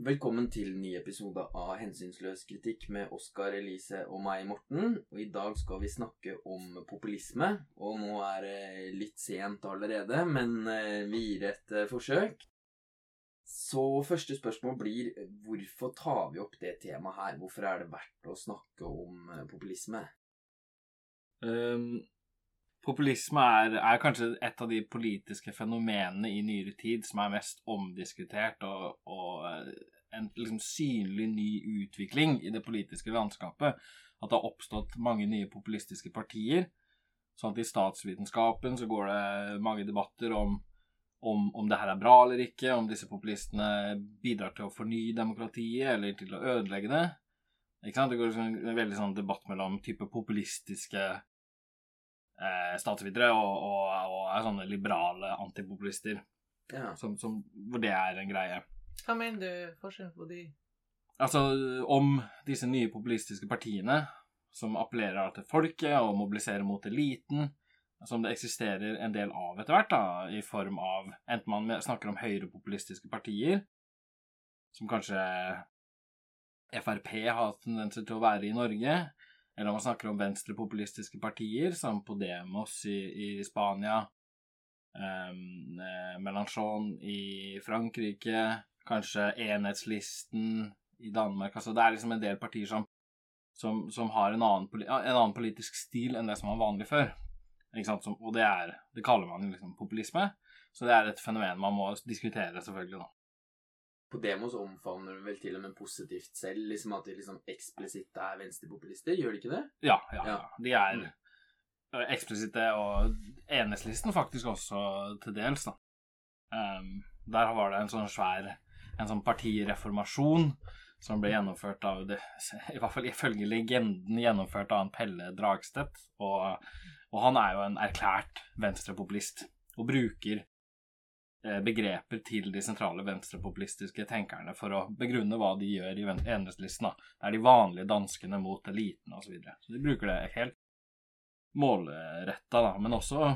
Velkommen til ny episode av Hensynsløs kritikk med Oskar Elise og meg, Morten. Og I dag skal vi snakke om populisme. Og nå er det litt sent allerede, men eh, vi gir et eh, forsøk. Så første spørsmål blir hvorfor tar vi opp det temaet her? Hvorfor er det verdt å snakke om eh, populisme? Um, populisme er, er, kanskje et av de politiske fenomenene i nyere tid som er mest omdiskutert, og, og en liksom, synlig ny utvikling i det politiske landskapet. At det har oppstått mange nye populistiske partier. Sånn at i statsvitenskapen så går det mange debatter om om, om det her er bra eller ikke, om disse populistene bidrar til å fornye demokratiet eller til å ødelegge det. Ikke sant? Det går liksom en veldig sånn debatt mellom type populistiske eh, statsvitere og, og, og, sånne liberale antipopulister. Ja. Som, som, hvor det er en greie. Hva mener du forskjellen på de? Altså, om disse nye populistiske partiene som appellerer til folket og mobiliserer mot eliten, som det eksisterer en del av etter hvert, da, i form av Enten man snakker om høyrepopulistiske partier, som kanskje Frp har tendenser til å være i Norge, eller man snakker om venstrepopulistiske partier, som Podemos i, i Spania, um, Melanchon i Frankrike, kanskje Enhetslisten i Danmark altså Det er liksom en del partier som, som, som har en annen, en annen, politisk stil enn det som var vanlig før. Som, og det, er, det kaller man liksom populisme. Så det er et fenomen man må diskutere, selvfølgelig. da. På demos omfavner de vel til og med positivt selv, liksom at de liksom eksplisitt er venstrepopulister, gjør de ikke det? Ja, ja. ja. De er mm. eksplisitte, og enhetslisten faktisk også til dels, da. Um, der var det en sånn svær en sånn partireformasjon som ble gjennomført av det, I hvert fall ifølge legenden gjennomført av en Pelle Dragstedt. Og, og, han er jo en erklært venstrepopulist og bruker begreper til de sentrale venstrepopulistiske tenkerne for å begrunne hva de gjør i enhetslisten. Det er de vanlige danskene mot eliten osv. Så, videre. så de bruker det helt målretta, da. Men også,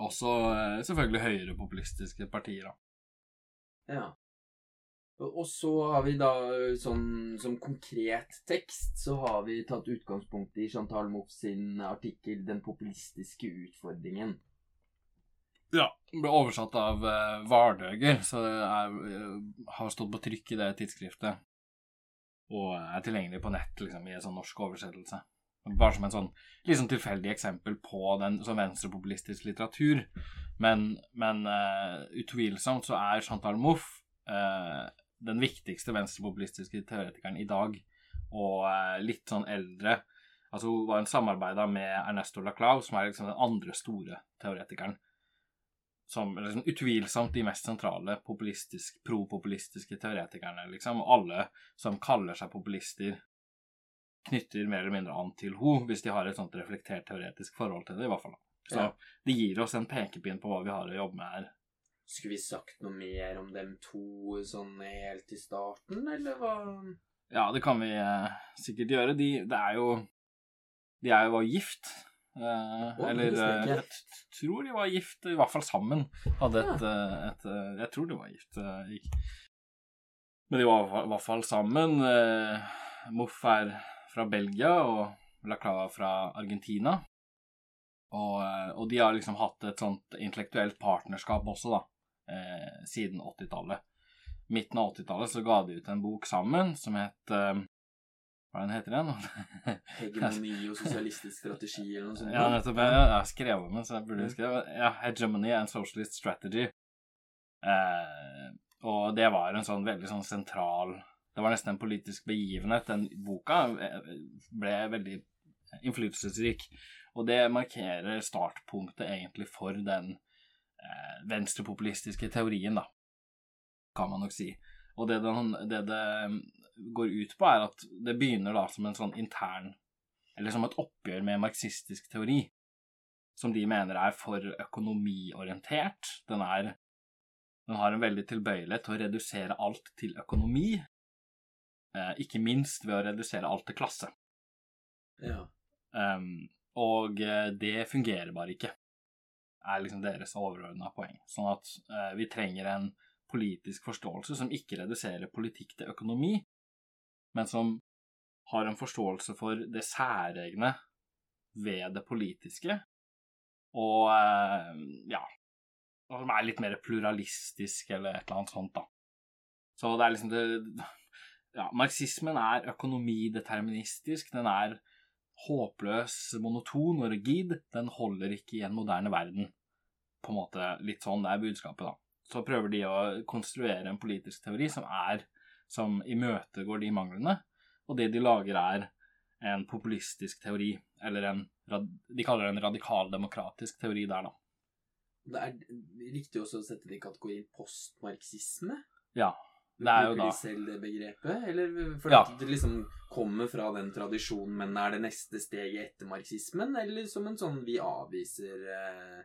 også eh, selvfølgelig høyrepopulistiske partier, da. Ja. Og så har vi da sånn som konkret tekst så har vi tatt utgangspunkt i Chantal Mouffe sin artikkel 'Den populistiske utfordringen'. Ja. Ble oversatt av uh, Vardøger, så det er, uh, har stått på trykk i det tidsskriftet. Og er tilgjengelig på nett liksom, i en sånn norsk oversettelse. Bare som en sånn sånn tilfeldig eksempel på den sånn venstrepopulistisk litteratur. Men, men uh, utvilsomt så er Chantal Mouffe den viktigste venstrepopulistiske teoretikeren i dag, og uh, litt sånn eldre. Altså Hun var en samarbeida med Ernesto Laclau, som er liksom den andre store teoretikeren. Som liksom, utvilsomt de mest sentrale populistisk, pro-populistiske teoretikerne, liksom. Og alle som kaller seg populister, knytter mer eller mindre an til henne, hvis de har et sånt reflektert teoretisk forhold til det, i hvert fall. Så ja. det gir oss en pekepinn på hva vi har å jobbe med her skulle vi sagt noe mer om dem to sånn helt i starten, eller hva? Ja, det kan vi eh, sikkert gjøre. De, det er jo De er jo gift. Eh, oh, eller eh, jeg tror de var gift, i hvert fall sammen. Hadde et, ja. et, eh, et eh, Jeg tror de var gift. Men de var i hvert fall sammen. Moff er fra Belgia og Laclava fra Argentina. Og, og, de har liksom hatt et sånt intellektuelt partnerskap også, da eh, siden 80-tallet. Midten av 80-tallet så ga de ut en bok sammen som het eh, Hva den heter den? Hegemoni og sosialistisk strategi eller noe sånt? Ja, nettopp. Jeg, jeg har skrevet den, så jeg burde skrive Ja, Hegemony and Socialist Strategy. Eh, og det var en sånn veldig sånn sentral Det var nesten en politisk begivenhet. Den boka eh, ble veldig innflytelsesrik. Og det markerer startpunktet egentlig for den eh, venstrepopulistiske teorien, da, kan man nok si. Og det, den, det, det går ut på, er at det begynner da som en sånn intern Eller som et oppgjør med marxistisk teori, som de mener er for økonomiorientert. Den er Den har en veldig tilbøyelighet til å redusere alt til økonomi, eh, ikke minst ved å redusere alt til klasse. Ja. Um, og eh, det fungerer bare ikke er liksom deres overordna poeng. Sånn at uh, vi trenger en politisk forståelse som ikke reduserer politikk til økonomi, men som har en forståelse for det særegne ved det politiske, og eh, ja Som er litt mer pluralistisk, eller et eller annet sånt, da. Så det er liksom det Ja, marxismen er økonomideterministisk. Den er håpløs, monoton og rigid. Den holder ikke i en moderne verden. På en måte litt sånn, det er budskapet, da. Så prøver de å konstruere en politisk teori som er som imøtegår de manglene, og det de lager, er en populistisk teori, eller en De kaller det en radikaldemokratisk teori der, da. Det er riktig også å sette det i kategorien postmarxisme? Ja. Det er jo Bruker da de selv det begrepet? Eller fordi Ja. at det liksom kommer fra den tradisjonen, men er det neste steget etter marxismen? Eller som en sånn vi avviser eh...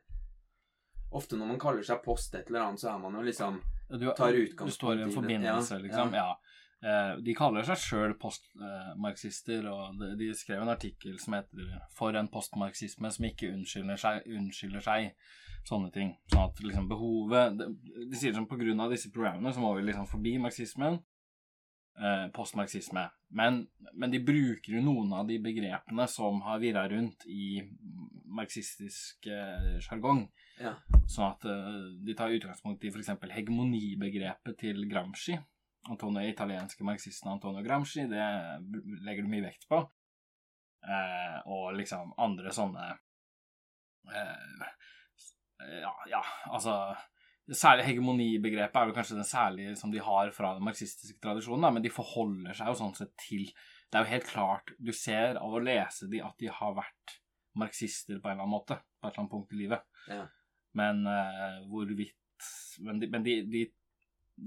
Ofte når man kaller seg post et eller annet, så er man jo liksom du, tar du står i en forbindelse, Ja, liksom. Ja. Eh, De kaller seg sjøl postmarxister, og de- de skrev en artikkel som heter 'For en postmarxisme som ikke unnskylder seg', unnskylder seg. Sånne ting. Sånn at liksom behovet De, de sier som på grunn av disse programmene så må vi liksom forbi marxismen. Eh, postmarxisme. Men, men de bruker jo noen av de begrepene som har virra rundt i marxistisk eh, sjargong. Ja. Sånn at eh, de tar utgangspunkt i f.eks. hegemonibegrepet til Gramsci. Antonio, italienske marxisten Antonio Gramsci, det legger du mye vekt på. Eh, og liksom andre sånne eh, ja, ja, altså Særlig hegemonibegrepet er vel kanskje den særlige som de har fra den marxistiske tradisjonen, da, men de forholder seg jo sånn sett til Det er jo helt klart Du ser av å lese de at de har vært marxister på en eller annen måte, på et eller annet punkt i livet. Ja. Men uh, hvorvidt Men, de, men de, de,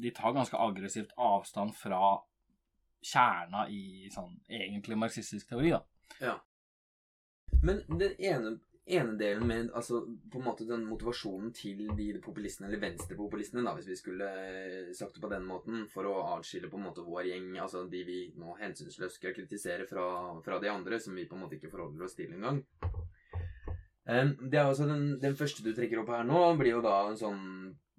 de tar ganske aggressivt avstand fra kjerna i sånn egentlig marxistisk teori, da. Ja. Men den ene, ene delen med altså, på en måte den motivasjonen til de populistene, eller venstrepopulistene, da, hvis vi skulle eh, sagt det på den måten, for å atskille på en måte vår gjeng, altså de vi nå hensynsløst skal kritisere fra, fra de andre, som vi på en måte ikke forholder oss til engang. Um, det er altså den, den første du trekker opp her nå, blir jo da en sånn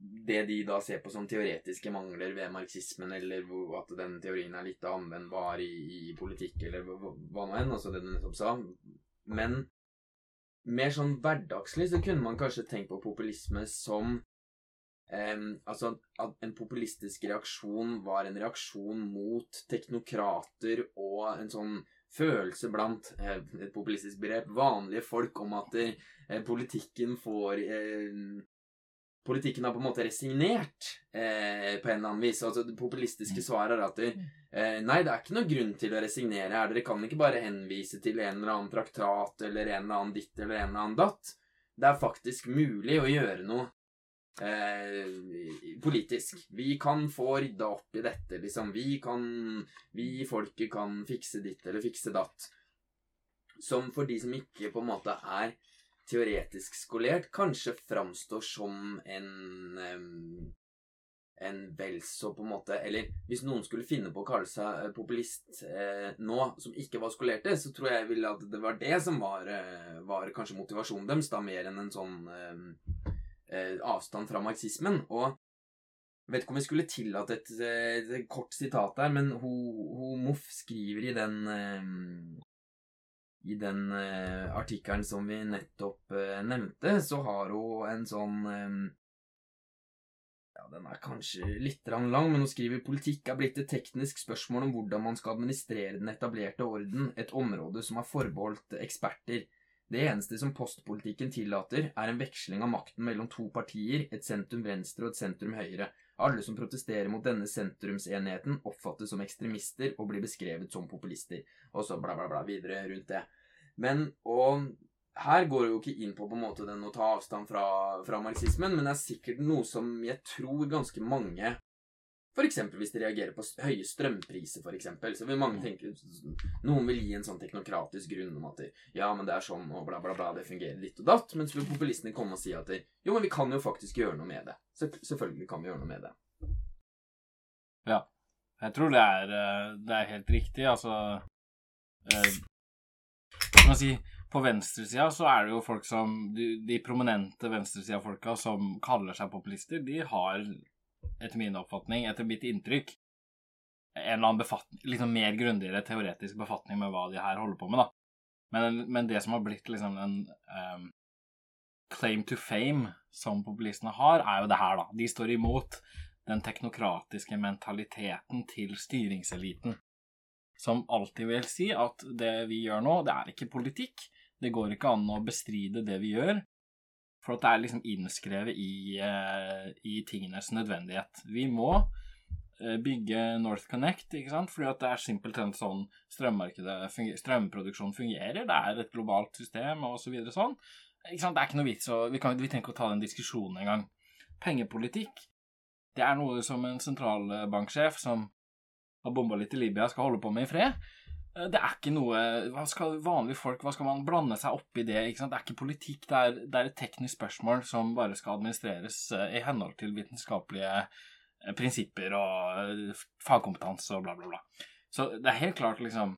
det de da ser på som teoretiske mangler ved marxismen, eller at den teorien er litt anvendbar i, i politikk, eller hva nå enn, altså det du nettopp sa. Men mer sånn hverdagslig så kunne man kanskje tenkt på populisme som Um, Altså at en populistisk reaksjon var en reaksjon mot teknokrater og en sånn følelse blant eh, et populistisk begrep vanlige folk om at eh, politikken får eh, Politikken har på en måte resignert eh, på en eller annen vis. Altså Det populistiske svaret er at de, Eh, nei, det er ikke noe grunn til å resignere her. Dere kan ikke bare henvise til en eller annen traktat eller en eller annen ditt eller en eller annen datt. Det er faktisk mulig å gjøre noe eh, politisk. Vi kan få rydda opp i dette, liksom. Vi kan Vi folket kan fikse ditt eller fikse datt. Som for de som ikke på en måte er teoretisk skolert, kanskje framstår som en en vel så på en måte Eller hvis noen skulle finne på å kalle seg eh, populist eh, nå, som ikke var skolerte, så tror jeg ville at det var det som var, eh, var kanskje motivasjonen deres, da mer enn en sånn eh, avstand fra marxismen. Og vet ikke om jeg skulle tillatt et, et, kort sitat der, men hun, hun Moff skriver i den i den eh, artikkelen som vi nettopp eh, nevnte, så har hun en sånn eh, ja, Den er kanskje litt lang, men hun skriver politikk er blitt et teknisk spørsmål om hvordan man skal administrere den etablerte orden, et område som er forbeholdt eksperter. Det eneste som postpolitikken tillater, er en veksling av makten mellom to partier, et sentrum venstre og et sentrum høyre. Alle som protesterer mot denne sentrumsenheten, oppfattes som ekstremister og blir beskrevet som populister. Og så bla, bla, bla videre rundt det. Men, og her går det jo ikke inn på på en måte den å ta avstand fra, fra marxismen, men det er sikkert noe som jeg tror ganske mange eksempel hvis de reagerer på høye strømpriser, eksempel, så vil mange tenke Noen vil gi en sånn teknokratisk grunn om at ja, men det er sånn, og bla, bla, bla, det fungerer ditt og datt, mens vil populistene komme og si at jo, men vi kan jo faktisk gjøre noe med det. Så, selvfølgelig kan vi gjøre noe med det. Ja. Jeg tror det er, eh, det er helt riktig. Altså eh, Kan man si På venstresida så er det jo folk som De, de prominente venstresida-folka som kaller seg populister, de har etter min oppfatning, etter mitt inntrykk, en eller annen befatning, liksom mer grundigere teoretisk befatning med hva de her holder på med, da. Men, men det som har blitt liksom en um, claim to fame som populistene har, er jo det her, da. De står imot den teknokratiske mentaliteten til styringseliten. Som alltid vil si at det vi gjør nå, det er ikke politikk. Det går ikke an å bestride det vi gjør. For at det er liksom innskrevet i, uh, i tingenes nødvendighet. Vi må uh, bygge North Connect, ikke sant? fordi at det er simpelthen sånn strømmarkedet, funger, strømproduksjon fungerer. Det er et globalt system og så videre sånn. Ikke sant? Det er ikke noe vits, å vi, kan, vi trenger ikke å ta den diskusjonen engang. Pengepolitikk, det er noe som en sentralbanksjef som har bomba litt i Libya, skal holde på med i fred. Eh, det er ikke noe Hva skal vanlige folk Hva skal man blande seg opp i det? ikke sant? Det er ikke politikk, det er, det er et teknisk spørsmål som bare skal administreres eh, i henhold til vitenskapelige eh, prinsipper og fagkompetanse og bla, bla, bla. Så det er helt klart, liksom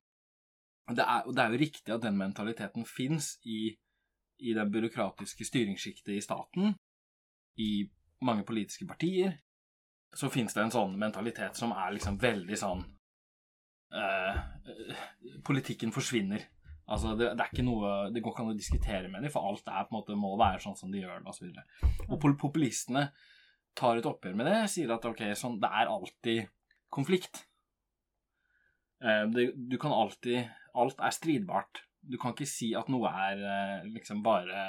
det er, Og det er jo riktig at den mentaliteten fins i, i det byråkratiske styringssjiktet i staten, i mange politiske partier. Så fins det en sånn mentalitet som er liksom veldig sånn eh, Politikken forsvinner. Altså, det, det, er ikke noe Det går ikke an å diskutere med dem, for alt er på en måte må være sånn som de gjør det, osv. Og, og populistene tar et oppgjør med det, sier at ok, sånn, det er alltid konflikt. Eh, det, du kan alltid Alt er stridbart. Du kan ikke si at noe er eh, liksom bare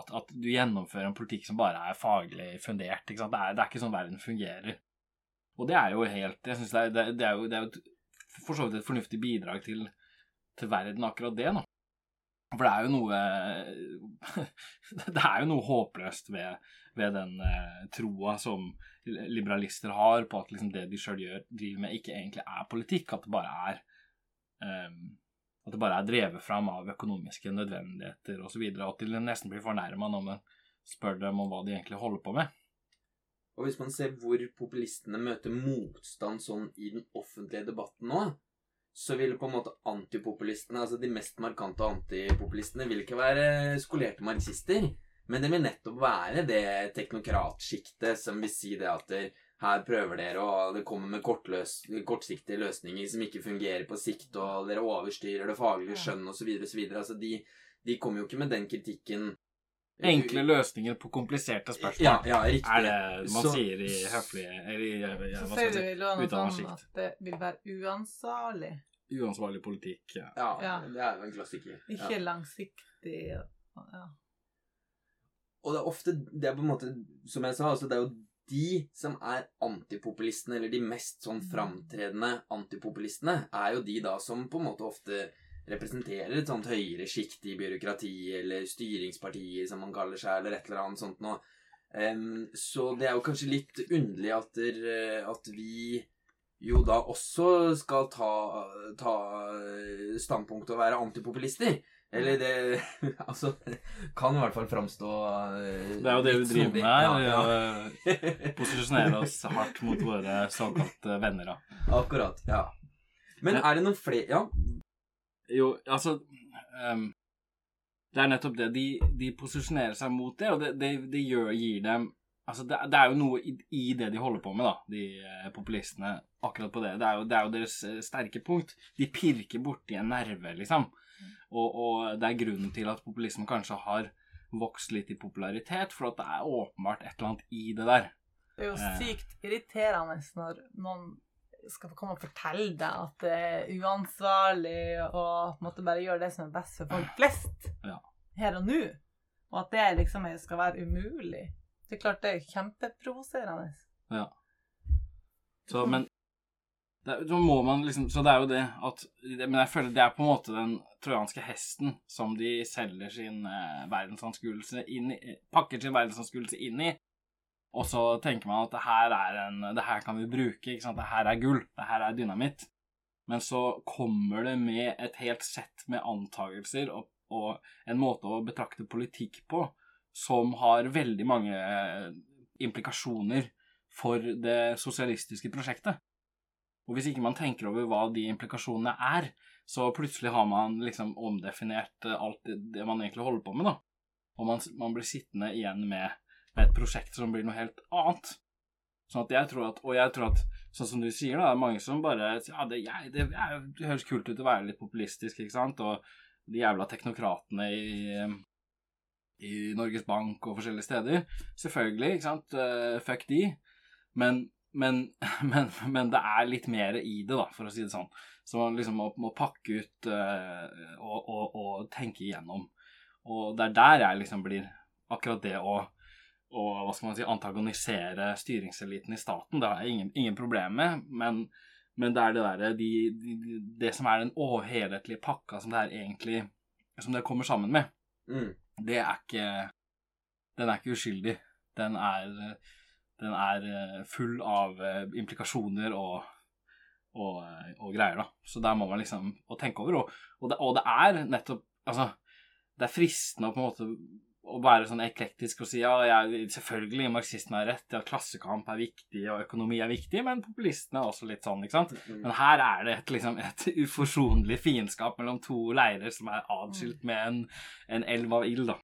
at, at, du gjennomfører en politikk som bare er faglig fundert. Det er, det, er, ikke sånn verden fungerer. Og det er jo helt Jeg syns det, det, det, er jo, det er jo for så vidt et fornuftig bidrag til, til verden, akkurat det. nå. For det er jo noe Det er jo noe håpløst ved, ved den eh, troa som liberalister har på at liksom det de sjøl driver med, ikke egentlig er politikk. At det bare er um, at det bare er drevet fram av økonomiske nødvendigheter osv. At de nesten blir fornærma når man spør dem om hva de egentlig holder på med. Og hvis man ser hvor populistene møter motstand sånn i den offentlige debatten nå, så vil på en måte antipopulistene, altså de mest markante antipopulistene, vil ikke være skolerte marxister. Men det vil nettopp være det teknokratsjiktet som vil si det at her prøver dere, og det kommer med kortløs, kortsiktige løsninger som ikke fungerer på sikt, og dere overstyrer det faglige skjønn osv. osv. Altså, de, de kommer jo ikke med den kritikken Enkle løsninger på kompliserte spørsmål. Ja, ja riktig. Er det man så, sier i høflige eller i, ja, Så sier du i loven sånn at det vil være uansvarlig. Uansvarlig politikk, ja. Ja, ja. det er jo en klassiker. Ikke langsiktig ja. Og det er ofte Det er på en måte, som jeg sa, altså det er jo de som er antipopulistene, eller de mest sånn mm. framtredende antipopulistene, er jo de da som på en måte ofte representerer et sånt høyere sjikt i byråkratiet, eller styringspartier, som man kaller seg, eller et eller annet sånt noe. Um, så det er jo kanskje litt underlig at, der, at vi jo da også skal ta, ta standpunkt og være antipopulister. Eller det Altså, kan i hvert fall framstå uh, Det er jo det vi driver med her. Ja, ja. posisjonere oss hardt mot våre såkalte venner, da. Akkurat. Ja. Men er det noen flere Ja? Jo, altså um, Det er nettopp det. De, de, posisjonerer seg mot det, og det, det, det gjør, gir dem Altså, det, det, er jo noe i, i, det de holder på med, da, de eh, populistene, akkurat på det. Det er jo, det er jo deres eh, sterke punkt. De pirker borti en nerve, liksom. Og, og, det er grunnen til at populismen kanskje har vokst litt i popularitet, for at det er åpenbart et eller annet i det der. Det er jo eh. sykt irriterende når noen skal komme og fortelle deg at det er uansvarlig og på en måte bare gjøre det som er best for folk flest ja. her og nå, og at det liksom skal være umulig. Det er klart det er kjempeprovoserende. Ja. Så, men det, så må man liksom Så det er jo det at Men jeg føler det er på en måte den trojanske hesten som de selger sin eh, verdensanskuelse inn i Pakker sin verdensanskuelse inn i. Og så tenker man at det her er en Det her kan vi bruke. ikke sant? Det her er gull. Det her er dynamitt. Men så kommer det med et helt sett med antagelser og, og en måte å betrakte politikk på som har veldig mange implikasjoner for det sosialistiske prosjektet. Og hvis ikke man tenker over hva de implikasjonene er, så plutselig har man liksom omdefinert alt det man egentlig holder på med, da. Og man, man blir sittende igjen med, med, et prosjekt som blir noe helt annet. Sånn at jeg tror at, og jeg tror at, sånn som du sier, da, det er mange som bare Ja, det, jeg, det, jeg, det høres kult ut å være litt populistisk, ikke sant, og de jævla teknokratene i, i Norges Bank og forskjellige steder. Selvfølgelig, ikke sant, uh, fuck de. Men, men, men, men, det er litt mer i det, da, for å si det sånn. Så man liksom må, må pakke ut uh, og, og, og tenke igjennom. Og det er der jeg liksom blir Akkurat det å og hva skal man si, antagonisere styringseliten i staten. Det har jeg ingen, ingen problem med, men, men, det er det derre de, de, Det som er den helhetlige pakka som det er egentlig Som det kommer sammen med, Mm. det er ikke Den er ikke uskyldig. Den er, den er eh, full av eh, implikasjoner og, og, og greier, da. Så der må man liksom tenke over. Og, og, det, og det er nettopp Altså, det er fristende å på en måte å være sånn eklektisk og si ja, jeg, selvfølgelig, marxisten har rett, ja, klassekamp er viktig, og økonomi er viktig, men populistene er også litt sånn, ikke sant. Mm. Men her er det et, liksom, et uforsonlig fiendskap mellom to leirer som er adskilt med en, en elv av ild, da.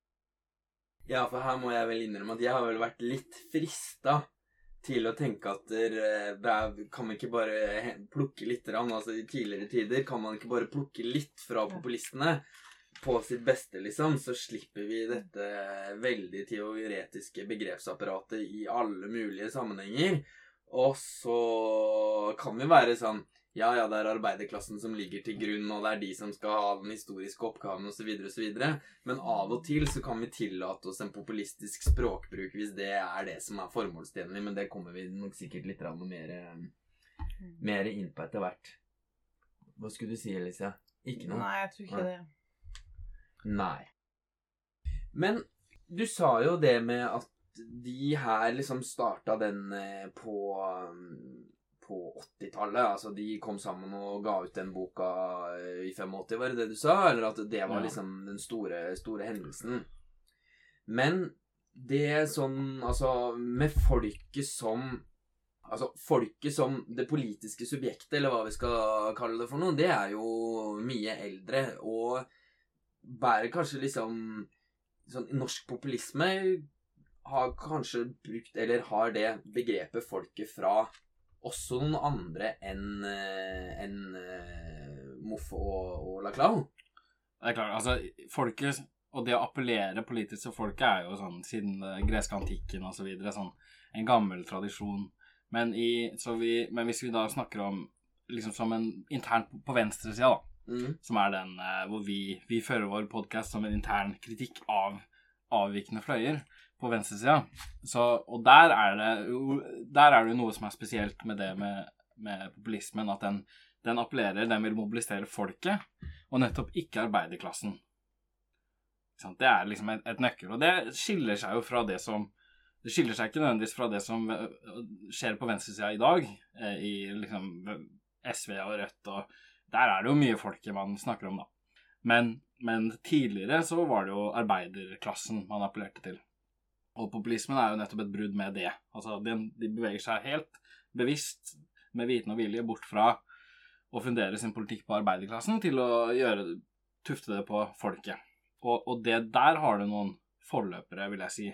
Ja, for her må jeg vel innrømme at jeg har vel vært litt frista til å tenke at der, kan man ikke bare plukke litt altså I tidligere tider kan man ikke bare plukke litt fra populistene på sitt beste, liksom, så slipper vi dette veldig teoretiske begrepsapparatet i alle mulige sammenhenger. Og så kan vi være sånn Ja, ja, det er arbeiderklassen som ligger til grunn, og det er de som skal ha den historiske oppgaven, osv., osv. Men av og til så kan vi tillate oss en populistisk språkbruk hvis det er det som er formålstjenlig. Men det kommer vi nok sikkert litt mer, mer inn på etter hvert. Hva skulle du si, Elisa? Ikke noe? Nei, jeg tror ikke det. Nei. Men du sa jo det med at de her liksom starta den på, på 80-tallet. Altså de kom sammen og ga ut den boka i 85, var det det du sa? Eller at det var liksom den store, store hendelsen. Men det sånn Altså, med folket som Altså, folket som det politiske subjektet, eller hva vi skal kalle det for noe, det er jo mye eldre. Og bærer kanskje liksom sånn Norsk populisme har kanskje brukt, eller har det begrepet folket fra også noen andre enn en, Moff og, og Laclau. Det er klart, altså folket og det å appellere politisk til folket er jo sånn siden greske antikken og så videre, sånn en gammel tradisjon. Men, i, vi, men hvis vi da snakker om liksom som en internt på venstresida, da, Mm. som er den uh, hvor vi, vi fører vår podkast som en intern kritikk av avvikende fløyer på venstresida. Og der er, det, der er det noe som er spesielt med det med, med populismen, at den, den, appellerer, den vil mobilisere folket, og nettopp ikke arbeiderklassen. Det er liksom et, et nøkkel, og det skiller seg jo fra det som det skiller seg ikke nødvendigvis fra det som eh, skjer på venstresida i dag, eh, i liksom SV og Rødt og der er det jo mye folket man snakker om, da. Men, men, tidligere så var det jo arbeiderklassen man appellerte til. Og populismen er jo nettopp et brudd med det. Altså, de, de beveger seg helt bevisst, med viten og vilje, bort fra å fundere sin politikk på arbeiderklassen til å gjøre, tufte det på folket. Og, og det der har du noen forløpere, vil jeg si,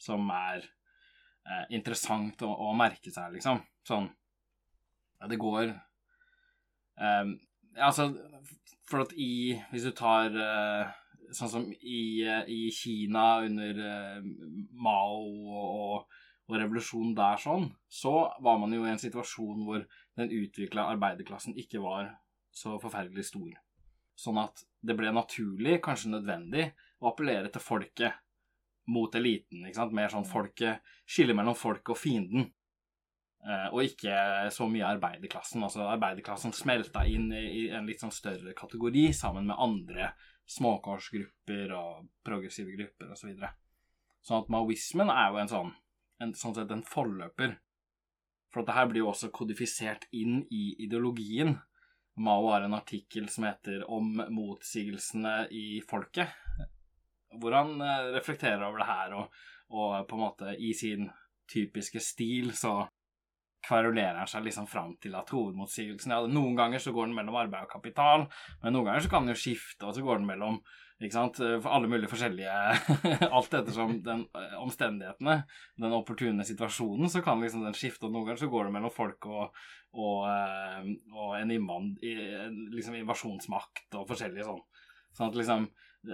som er eh, interessant å, å merke seg, liksom. Sånn ja, Det går Um, altså, for at i Hvis du tar uh, sånn som i, uh, i Kina under uh, Mao og, og, revolusjonen der sånn, så var man jo i en situasjon hvor den utvikla arbeiderklassen ikke var så forferdelig stor. Sånn at det ble naturlig, kanskje nødvendig, å appellere til folket mot eliten. ikke sant? Mer sånn folket Skille mellom folket og fienden. Uh, og ikke så mye arbeiderklassen. Altså Arbeiderklassen smelta inn i, en litt sånn større kategori sammen med andre småkårsgrupper og progressive grupper osv. Så videre. sånn at maoismen er jo en sånn en, sånn sett en forløper. For at det her blir jo også kodifisert inn i ideologien. Mao har en artikkel som heter 'Om motsigelsene i folket', hvor han uh, reflekterer over det her, og, og på en måte i sin typiske stil så kverulerer seg liksom fram til at hovedmotsigelsen ja, Noen ganger så går den mellom arbeid og kapital, men noen ganger så kan den jo skifte, og så går den mellom ikke sant, for alle mulige forskjellige Alt ettersom den eh, omstendighetene, den opportune situasjonen, så kan liksom den skifte, og noen ganger så går det mellom folk og, og, eh, og en invand, liksom invasjonsmakt og forskjellige sånn. Sånn at liksom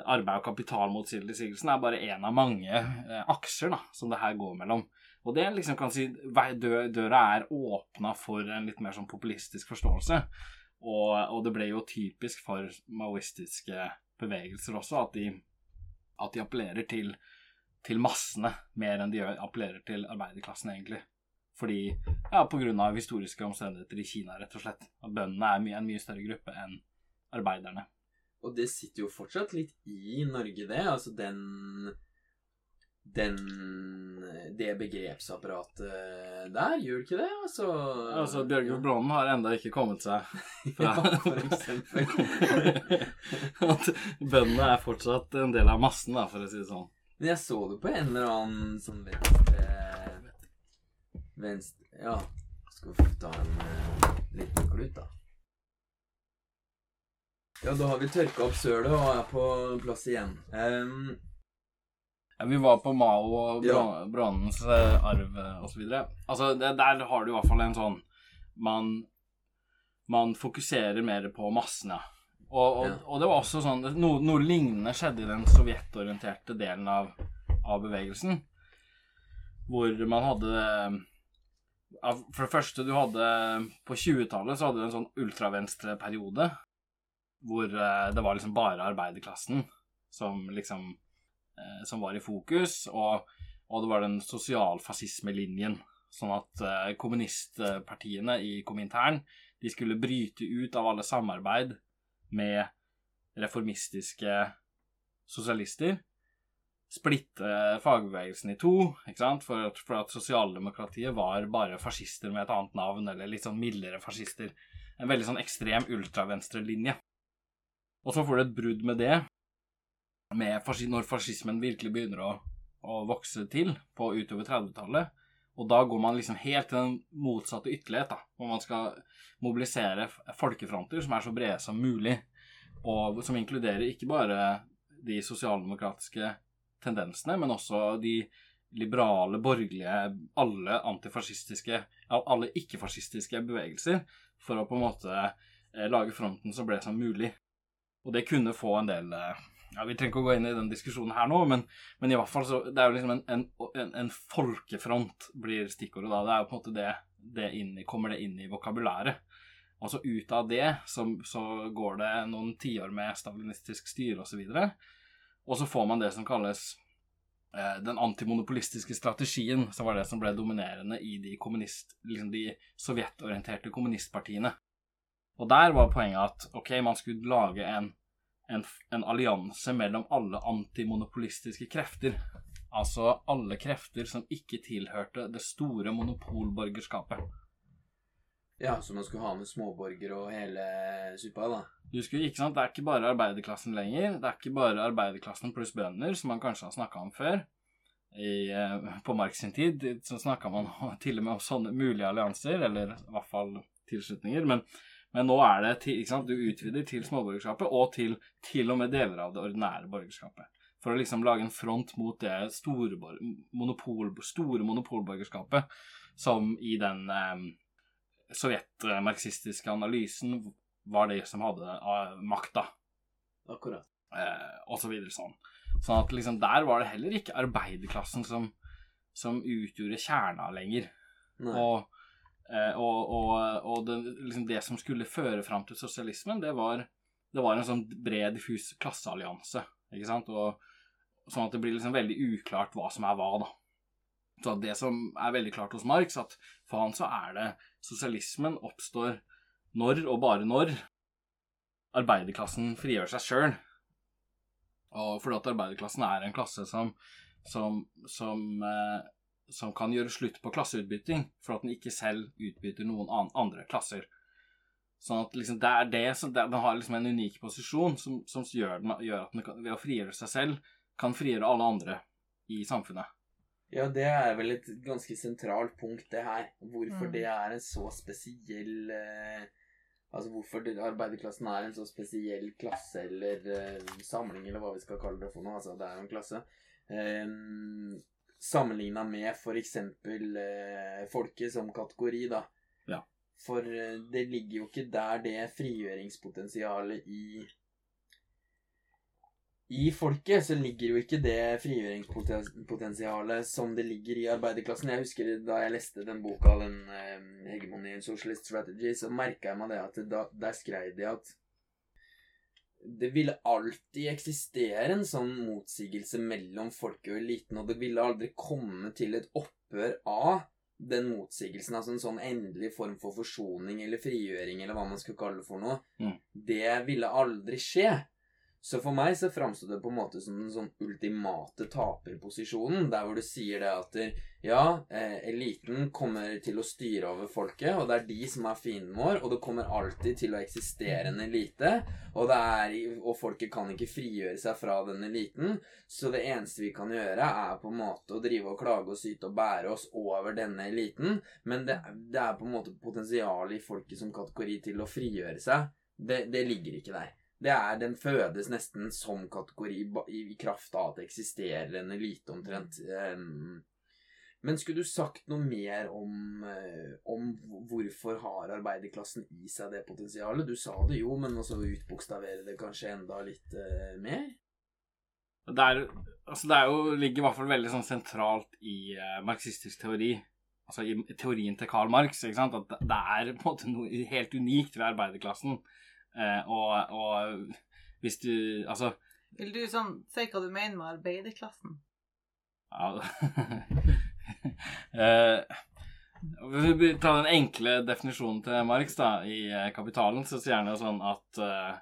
arbeid og kapital mot sigelsen er bare én av mange aksjer da, som det her går mellom. Og det liksom kan si Døra er åpna for en litt mer sånn populistisk forståelse. Og, og det ble jo typisk for maoistiske bevegelser også at de, at de appellerer til, til, massene mer enn de appellerer til arbeiderklassen, egentlig. Fordi, ja, på grunn av historiske omstendigheter i Kina, rett og slett. At bøndene er mye, en mye større gruppe enn arbeiderne. Og det sitter jo fortsatt litt i Norge, det. Altså den den det begrepsapparatet der, gjør ikke det? Altså, altså Bjørgulf Brånen har enda ikke kommet seg fra Ja, for eksempel. At bøndene er fortsatt en del av massen, da, for å si det sånn. Men jeg så det på en eller annen sånn venstre Venstre Ja, skal vi ta en uh, liten klut, da. Ja, da har vi tørka opp sølet og er på plass igjen. Um, ja, vi var på Mao og. Brannens ja. arv osv. og så videre. Altså, det, der har du i hvert fall en sånn Man, man fokuserer mer på massene. Og, og, Ja. og det var også sånn Noe, noe lignende skjedde i den sovjetorienterte delen av, av bevegelsen. Hvor man hadde For det første, du hadde På 20-tallet så hadde du en sånn ultravenstreperiode. Hvor eh, det var liksom bare arbeiderklassen som liksom eh, som var i fokus, og, og det var den sosialfascismelinjen. Sånn at eh, kommunistpartiene i Komintern de skulle bryte ut av alle samarbeid med reformistiske sosialister. Splitte fagbevegelsen i to, ikke sant? For, at, for at sosialdemokratiet var bare fascister med et annet navn, eller litt sånn mildere fascister. En veldig sånn ekstrem ultravenstrelinje. Og så får du et brudd med det, når fascismen virkelig begynner å, å vokse til på utover 30-tallet. Og da går man liksom helt til den motsatte ytterlighet, da, hvor man skal mobilisere folkefronter som er så brede som mulig, og som inkluderer ikke bare de sosialdemokratiske tendensene, men også de liberale, borgerlige, alle antifascistiske, alle ikke-fascistiske bevegelser, for å på en måte eh, lage fronten så bred som mulig. Og det kunne få en del eh, ja, Vi trenger ikke å gå inn i den diskusjonen her nå, men, men i hvert fall så Det er jo liksom en, en, en, en folkefront blir stikkordet da. Det er jo på en måte det, det inn kommer det inn i vokabulæret. Og så ut av det så, så går det noen tiår med stalinistisk styre osv. Og, så og så får man det som kalles eh, den antimonopolistiske strategien, som var det som ble dominerende i de, kommunist, liksom de sovjetorienterte kommunistpartiene. Og der var poenget at ok, man skulle lage en, en, en allianse mellom alle antimonopolistiske krefter. Altså alle krefter som ikke tilhørte det store monopolborgerskapet. ja, så man skulle ha med småborger og hele suppa, da. Du skulle, ikke sant, Det er ikke bare arbeiderklassen lenger. Det er ikke bare arbeiderklassen pluss bønder, som man kanskje har snakka om før. I, eh, på Marx sin tid så snakka man til og med om sånne mulige allianser, eller i hvert fall tilslutninger. Men, men nå er det til, ikke sant, du utvider til småborgerskapet, og til, til og med deler av det ordinære borgerskapet. For å liksom lage en front mot det store, monopol, store monopolborgerskapet som i den eh, sovjetmarxistiske analysen var det som hadde uh, makta, Akkurat. eh, og så videre sånn. Sånn at liksom der var det heller ikke arbeiderklassen som, som utgjorde kjerna lenger. Nei. Og, eh, og, og, og det, liksom det som skulle føre fram til sosialismen, det var, det var en sånn bred, diffus klasseallianse. Ikke sant? Og, sånn at det blir liksom veldig uklart hva som er hva, da. Så det som er veldig klart hos Marx, at for han så er det sosialismen oppstår når, og bare når, arbeiderklassen frigjør seg sjøl. Og fordi at arbeiderklassen er en klasse som, som, som, eh, som kan gjøre slutt på klasseutbytting, for at den ikke selv utbytter noen an andre klasser. Sånn at liksom det er det som det, Den har liksom en unik posisjon som, som gjør, den, gjør at den kan, ved å frigjøre seg selv kan frigjøre alle andre i samfunnet. Ja, det er vel et ganske sentralt punkt, det her. Hvorfor Mm. det er en så spesiell eh, Altså hvorfor det, arbeiderklassen er en så spesiell klasse eller eh, samling, eller hva vi skal kalle det for noe. Altså, det er jo en klasse. Eh, Sammenligna med f.eks. Eh, folket som kategori, da. Ja. For eh, det ligger jo ikke der det frigjøringspotensialet i i folket så ligger jo ikke det frigjøringspotensialet som det ligger i arbeiderklassen. Jeg husker da jeg leste den boka, den eh, 'Hegemony Socialist Strategy', så merka jeg meg det at da, der skrev de at det ville alltid eksistere en sånn motsigelse mellom folket og eliten, og det ville aldri komme til et opphør av den motsigelsen, altså en sånn endelig form for forsoning eller frigjøring, eller hva man skulle kalle det for noe. Mm. Det ville aldri skje. Så for meg så framsto det på en måte som den sånn ultimate taperposisjonen, der hvor du sier det at ja, eh, eliten kommer til å styre over folket, og det er de som er fienden vår, og det kommer alltid til å eksistere en elite, og, er, og folket kan ikke frigjøre seg fra den eliten, så det eneste vi kan gjøre, er på en måte å drive og klage og syte og bære oss over denne eliten, men det, det er på en måte potensial i folket som kategori til å frigjøre seg. Det, det ligger ikke der. Det er, Den fødes nesten som kategori i, kraft av at det eksisterer en elite, omtrent. Men skulle du sagt noe mer om, eh, om hvorfor har arbeiderklassen i seg det potensialet? Du sa det jo, men også utbokstavere det kanskje enda litt eh, mer? Det, er, altså det jo, ligger i hvert fall veldig sånn sentralt i eh, marxistisk teori. Altså i teorien til Karl Marx. ikke sant? At det er på en måte noe helt unikt ved arbeiderklassen. Eh, og, og hvis du Altså Vil du sånn si hva du mener med arbeiderklassen? ja, eh, Hvis vi tar den enkle definisjonen til Marx da, i eh, Kapitalen, så sier han jo sånn at eh,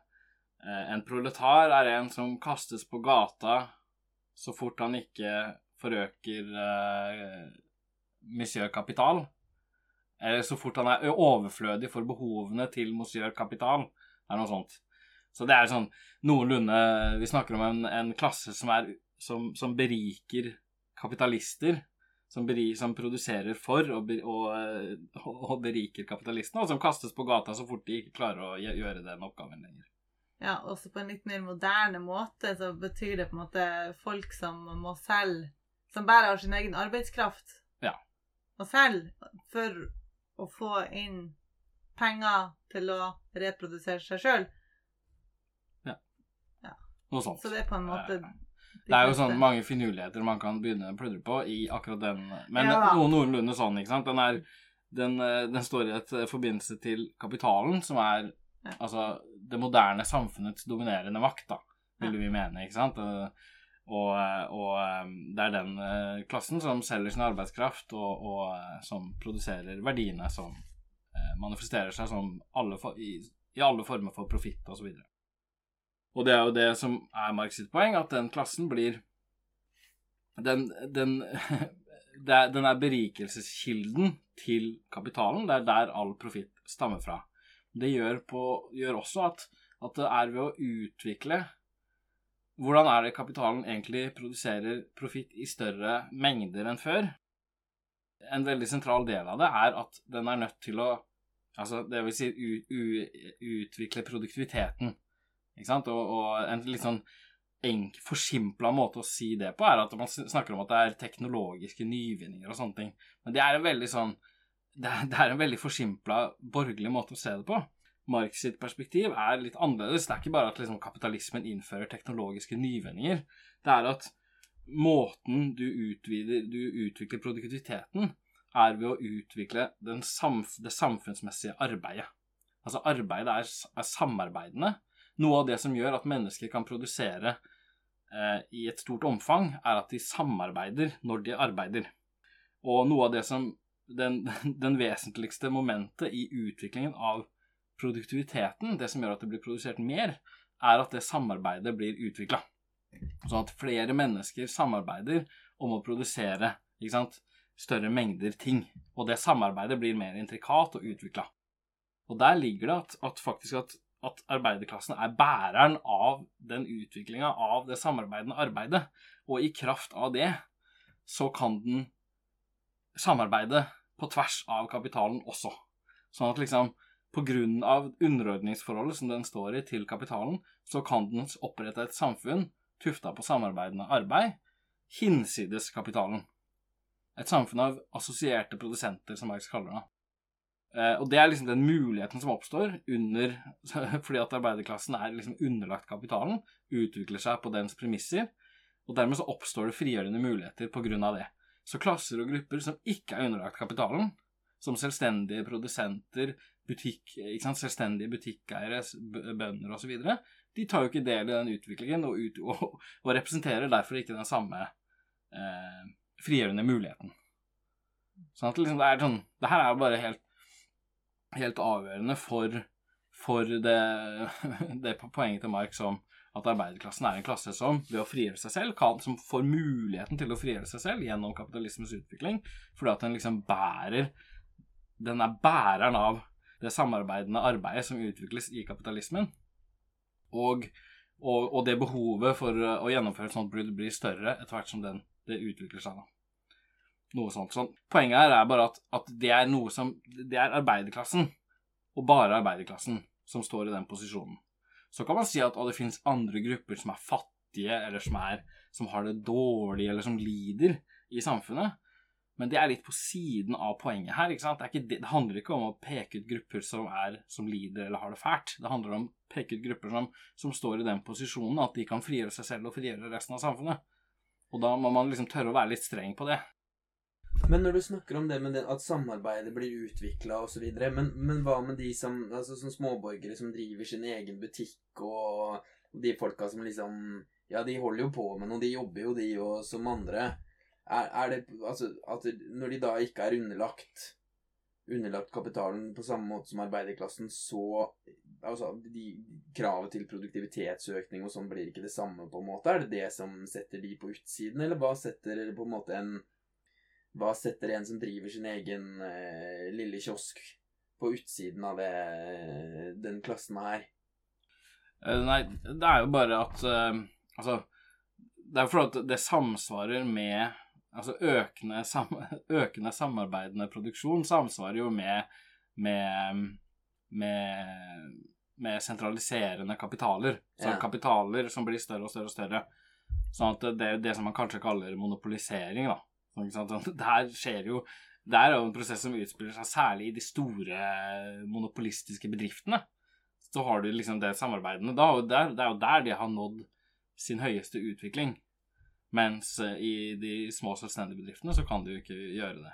eh, en proletar er en som kastes på gata så fort han ikke forøker eh, monsieur kapital. Eller så fort han er overflødig for behovene til monsieur kapital. Det er noe sånt. Så det er sånn noenlunde Vi snakker om en, en klasse som, er, som, som beriker kapitalister. Som, beri, som produserer for og, be- og, eh, og beriker kapitalistene, og som kastes på gata så fort de ikke klarer å gjøre den oppgaven lenger. Ja, også på en litt mer moderne måte så betyr det på en måte folk som må selge Som bare har sin egen arbeidskraft. Ja. Og selge for å få inn penger til å reprodusere seg sjøl. Noe sånt. Så det er på en måte de Det er jo sånn mange finurligheter man kan begynne å pludre på i akkurat den Men Ja. noe noenlunde sånn, ikke sant. Den, er, den, eh, den står i et eh, forbindelse til kapitalen, som er Ja. altså det moderne samfunnets dominerende makt, da, vil Ja. vi mene, ikke sant. Eh, Og, og det er den klassen som selger sin arbeidskraft, og, og som produserer verdiene som manifesterer seg som alle for, i, i alle former for profitt osv. Og, og det er jo det som er Marx sitt poeng, at den klassen blir Den, den, er, den er berikelseskilden til kapitalen. Det er der all profitt stammer fra. Det gjør, på, gjør også at, at det er ved å utvikle Hvordan er det kapitalen egentlig produserer profitt i større mengder enn før? En veldig sentral del av det er at den er nødt til å Altså, det vil si utvikle produktiviteten. Ikke sant? Og, og en litt sånn enk, forsimpla måte å si det på er at man snakker om at det er teknologiske nyvinninger og sånne ting. Men det er en veldig sånn Det er, det er en veldig forsimpla borgerlig måte å se det på. Marx sitt perspektiv er litt annerledes. Det er ikke bare at liksom, kapitalismen innfører teknologiske nyvinninger. Det er at måten du, utvider, du utvikler produktiviteten, er ved å utvikle samf det samfunnsmessige arbeidet. Altså arbeidet er, er samarbeidende. Noe av det som gjør at mennesker kan produsere eh, i et stort omfang, er at de samarbeider når de arbeider. Og noe av det som den, den vesentligste momentet i utviklingen av produktiviteten, det som gjør at det blir produsert mer, er at det samarbeidet blir utvikla. Sånn at flere mennesker samarbeider om å produsere ikke sant, større mengder ting. Og det samarbeidet blir mer intrikat og utvikla. Og der ligger det at, at faktisk at, at arbeiderklassen er bæreren av den utviklinga av det samarbeidende arbeidet. Og i kraft av det så kan den samarbeide på tvers av kapitalen også. Sånn at liksom av underordningsforholdet som den står i til kapitalen, så kan den opprette et samfunn tufta på samarbeidende arbeid hinsides kapitalen. Et samfunn av assosierte produsenter, som Marx kaller det. Eh, og det er liksom den muligheten som oppstår under Fordi at arbeiderklassen er liksom underlagt kapitalen, utvikler seg på dens premisser, og dermed så oppstår det frigjørende muligheter på grunn av det. Så klasser og grupper som ikke er underlagt kapitalen, som selvstendige produsenter, butikk, sant, selvstendige butikkeiere, bønder osv., de tar jo ikke del i den utviklingen og, ut, og, og representerer derfor ikke den samme eh, frigjørende muligheten. Sånn at liksom det er sånn Det her er jo bare helt, helt avgjørende for, for det, det poenget til Mark som at arbeiderklassen er en klasse som ved å frigjøre seg selv, kan, som får muligheten til å frigjøre seg selv gjennom kapitalismens utvikling, fordi at den liksom bærer Den er bæreren av det samarbeidende arbeidet som utvikles i kapitalismen. Og, og, og det behovet for å gjennomføre et sånt brudd blir større etter hvert som den, det utvikler seg. da. Noe sånt. sånn. Poenget her er bare at, at det er noe som Det er arbeiderklassen, og bare arbeiderklassen, som står i den posisjonen. Så kan man si at det finnes andre grupper som er fattige, eller som, er, som har det dårlig, eller som lider i samfunnet. Men det er litt på siden av poenget her. ikke sant? Det, ikke, det, handler ikke om å peke ut grupper som, er, som, lider eller har det fælt. Det handler om å peke ut grupper som, som, står i den posisjonen at de kan frigjøre seg selv og frigjøre resten av samfunnet. Og da må man liksom tørre å være litt streng på det. Men når du snakker om det med det, at samarbeidet blir utvikla osv., men, men hva med de som, altså, som småborgere som driver sin egen butikk, og de folka som liksom Ja, de holder jo på med noe, de jobber jo, de, og som andre. Er, er, det Altså, at når de da ikke er underlagt underlagt kapitalen på samme måte som arbeiderklassen, så Altså, de, kravet til produktivitetsøkning og sånn blir ikke det samme, på en måte? Er det det som setter de på utsiden, eller hva setter på en måte en Hva setter en som driver sin egen eh, lille kiosk, på utsiden av det, den klassen her? Uh, nei, det er jo bare at uh, Altså, det er jo fordi det samsvarer med altså økende, sam, økende samarbeidende produksjon samsvarer jo med, med, med, med sentraliserende kapitaler. Så ja. kapitaler som blir større og større og større. Sånn at det er det som man kanskje kaller monopolisering, da. Der skjer jo Det er jo en prosess som utspiller seg særlig i de store monopolistiske bedriftene. Så har du liksom det samarbeidende da, og det er jo der de har nådd sin høyeste utvikling. Mens eh, i de små selvstendige bedriftene så kan du jo ikke gjøre det.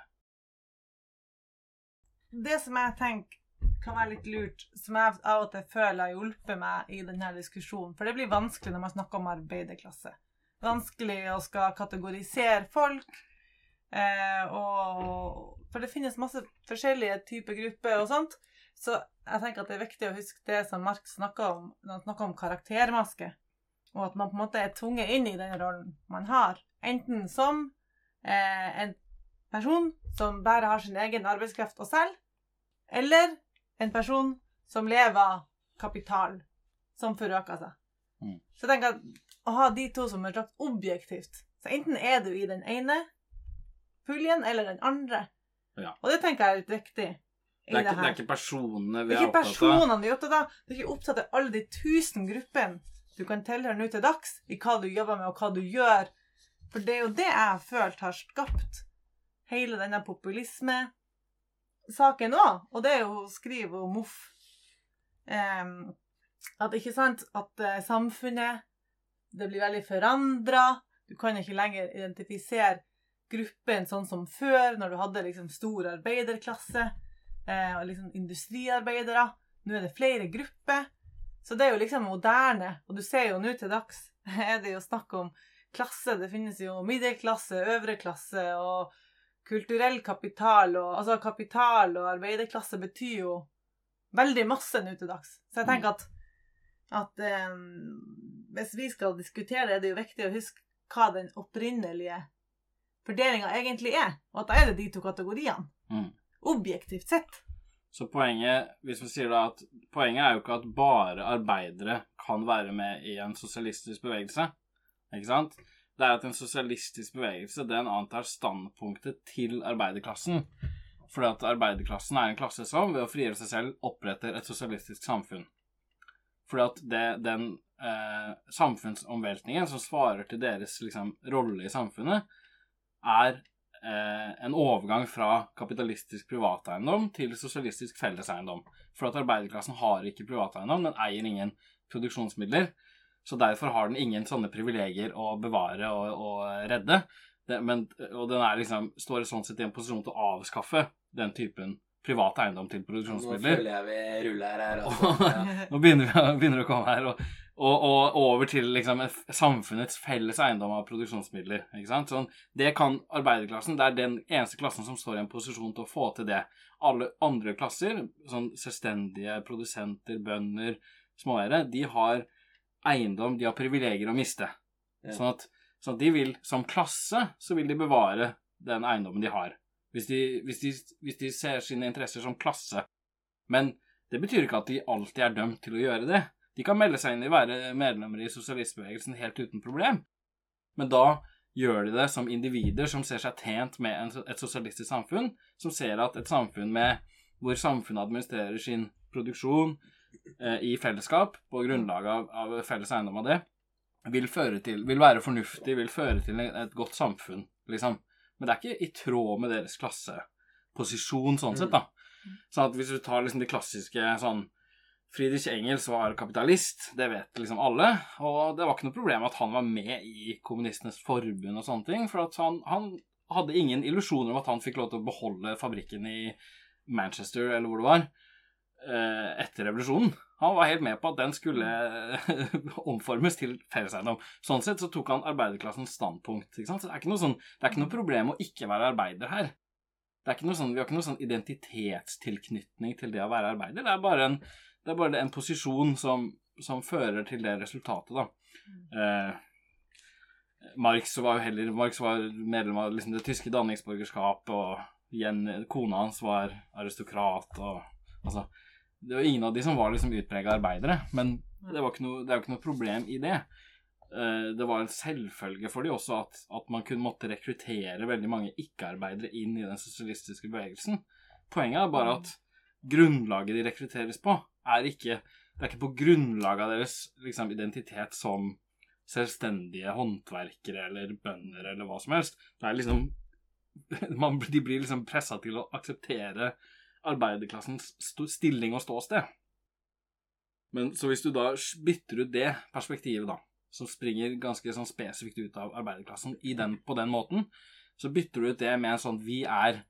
Det som jeg tenker kan være litt lurt, som jeg av og til føler har hjulpet meg i denne diskusjonen For det blir vanskelig når man snakker om arbeiderklasse. Vanskelig å skal kategorisere folk. Eh, og, for det finnes masse forskjellige typer grupper og sånt. Så jeg tenker at det er viktig å huske det som Mark snakker om når han snakker om karaktermaske og at man på en måte er tvunget inn i den rollen man har. Enten som eh, en person som bare har sin egen arbeidskraft og selv, eller en person som lever kapital, som forøker seg. Mm. Så jeg tenker at å ha de to som er slags objektivt Så enten er du i den ene puljen eller den andre. Ja. Og det tenker jeg er litt viktig. Det er, ikke, det er, ikke, personene vi er, opptatt av. Det er ikke personene vi er opptatt av. Du er ikke opptatt av alle de tusen gruppene du kan tilhøre nå til dags i hva du jobber med, og hva du gjør. For det er jo det jeg har følt har skapt hele denne populismesaken òg. Og det er jo skriver om MOF. um, at ikke sant at uh, samfunnet det blir veldig forandra. Du kan ikke lenger identifisere gruppen sånn som før, når du hadde liksom stor arbeiderklasse uh, og liksom industriarbeidere. Nå er det flere grupper. Så det er jo liksom moderne. Og du ser jo nå til dags er det jo snakk om klasse. Det finnes jo middelklasse, øvre klasse og kulturell kapital. Og, altså kapital og arbeiderklasse betyr jo veldig masse nå til dags. Så jeg tenker at, at um, hvis vi skal diskutere det, er det jo viktig å huske hva den opprinnelige fordelinga egentlig er. Og at da er det de to kategoriene. Mm. Objektivt sett. Så poenget hvis vi sier da at poenget er jo ikke at bare arbeidere kan være med i en sosialistisk bevegelse. Ikke sant? Det er at en sosialistisk bevegelse den antar standpunktet til arbeiderklassen. Fordi at arbeiderklassen er en klasse som ved å frigjøre seg selv oppretter et sosialistisk samfunn. Fordi at det, den eh, samfunnsomveltningen som svarer til deres liksom, rolle i samfunnet, er eh, en overgang fra kapitalistisk privateiendom til sosialistisk felleseiendom. For at arbeiderklassen har ikke privateiendom, den eier ingen produksjonsmidler. Så derfor har den ingen sånne privilegier å bevare og, og redde. Det, men, og den er liksom, står sånn sett i en posisjon til å avskaffe den typen privat eiendom til Nå produksjonsmidler. føler jeg vi ruller her. Altså. Ja. Nå begynner vi begynner å komme her, og, og, og over til liksom samfunnets felles eiendom av produksjonsmidler. ikke sant? Sånn, det kan arbeiderklassen, det er den eneste klassen som står i en posisjon til å få til det. Alle andre klasser, sånn selvstendige produsenter, bønder, småeiere, de har eiendom, de har privilegier å miste. Ja. Sånn, at, sånn at de vil, som klasse, så vil de bevare den eiendommen de har. Hvis de, hvis de, hvis de ser sine interesser som klasse. Men det betyr ikke at de alltid er dømt til å gjøre det. De kan melde seg inn i å være medlemmer i sosialistbevegelsen helt uten problem. Men da gjør de det som individer som ser seg tjent med en, et sosialistisk samfunn, som ser at et samfunn med, hvor samfunnet administrerer sin produksjon i fellesskap på grunnlag av, av felles eiendom av det, vil, føre til, vil være fornuftig, vil føre til et godt samfunn, liksom. Men det er ikke i tråd med deres klasseposisjon sånn sett, da. Så at hvis du tar liksom de klassiske sånn Friedrich Engels var kapitalist, det vet liksom alle. Og det var ikke noe problem at han var med i Kommunistenes forbund og sånne ting. For at han, han hadde ingen illusjoner om at han fikk lov til å beholde fabrikken i Manchester, eller hvor det var, eh, etter revolusjonen. Han var helt med på at den skulle omformes til felleseiendom. Sånn sett så tok han arbeiderklassens standpunkt. Ikke sant? Så det er ikke noe, sånn, det er ikke noe problem å ikke være arbeider her. Det er ikke noe sånn, vi har ikke noe sånn identitetstilknytning til det å være arbeider. Det er bare en, det er bare en posisjon som, som fører til det resultatet, da. Eh, Marx var jo heller Marx var medlem av liksom, det tyske danningsborgerskap, og igjen kona hans var aristokrat, og altså Det var ingen av de som var liksom utprega arbeidere, men det, var ikke noe, det er jo ikke noe problem i det. Eh, det var en selvfølge for de også at, at man kunne måtte rekruttere veldig mange ikke-arbeidere inn i den sosialistiske bevegelsen. Poenget er bare at grunnlaget de rekrutteres på, er ikke Det er ikke på grunnlag av deres liksom, identitet som selvstendige håndverkere eller bønder eller hva som helst. Det er liksom man, De blir liksom pressa til å akseptere arbeiderklassens stilling og ståsted. Men så hvis du da bytter ut det perspektivet, da, som springer ganske sånn spesifikt ut av arbeiderklassen i den, på den måten, så bytter du ut det med en sånn Vi er,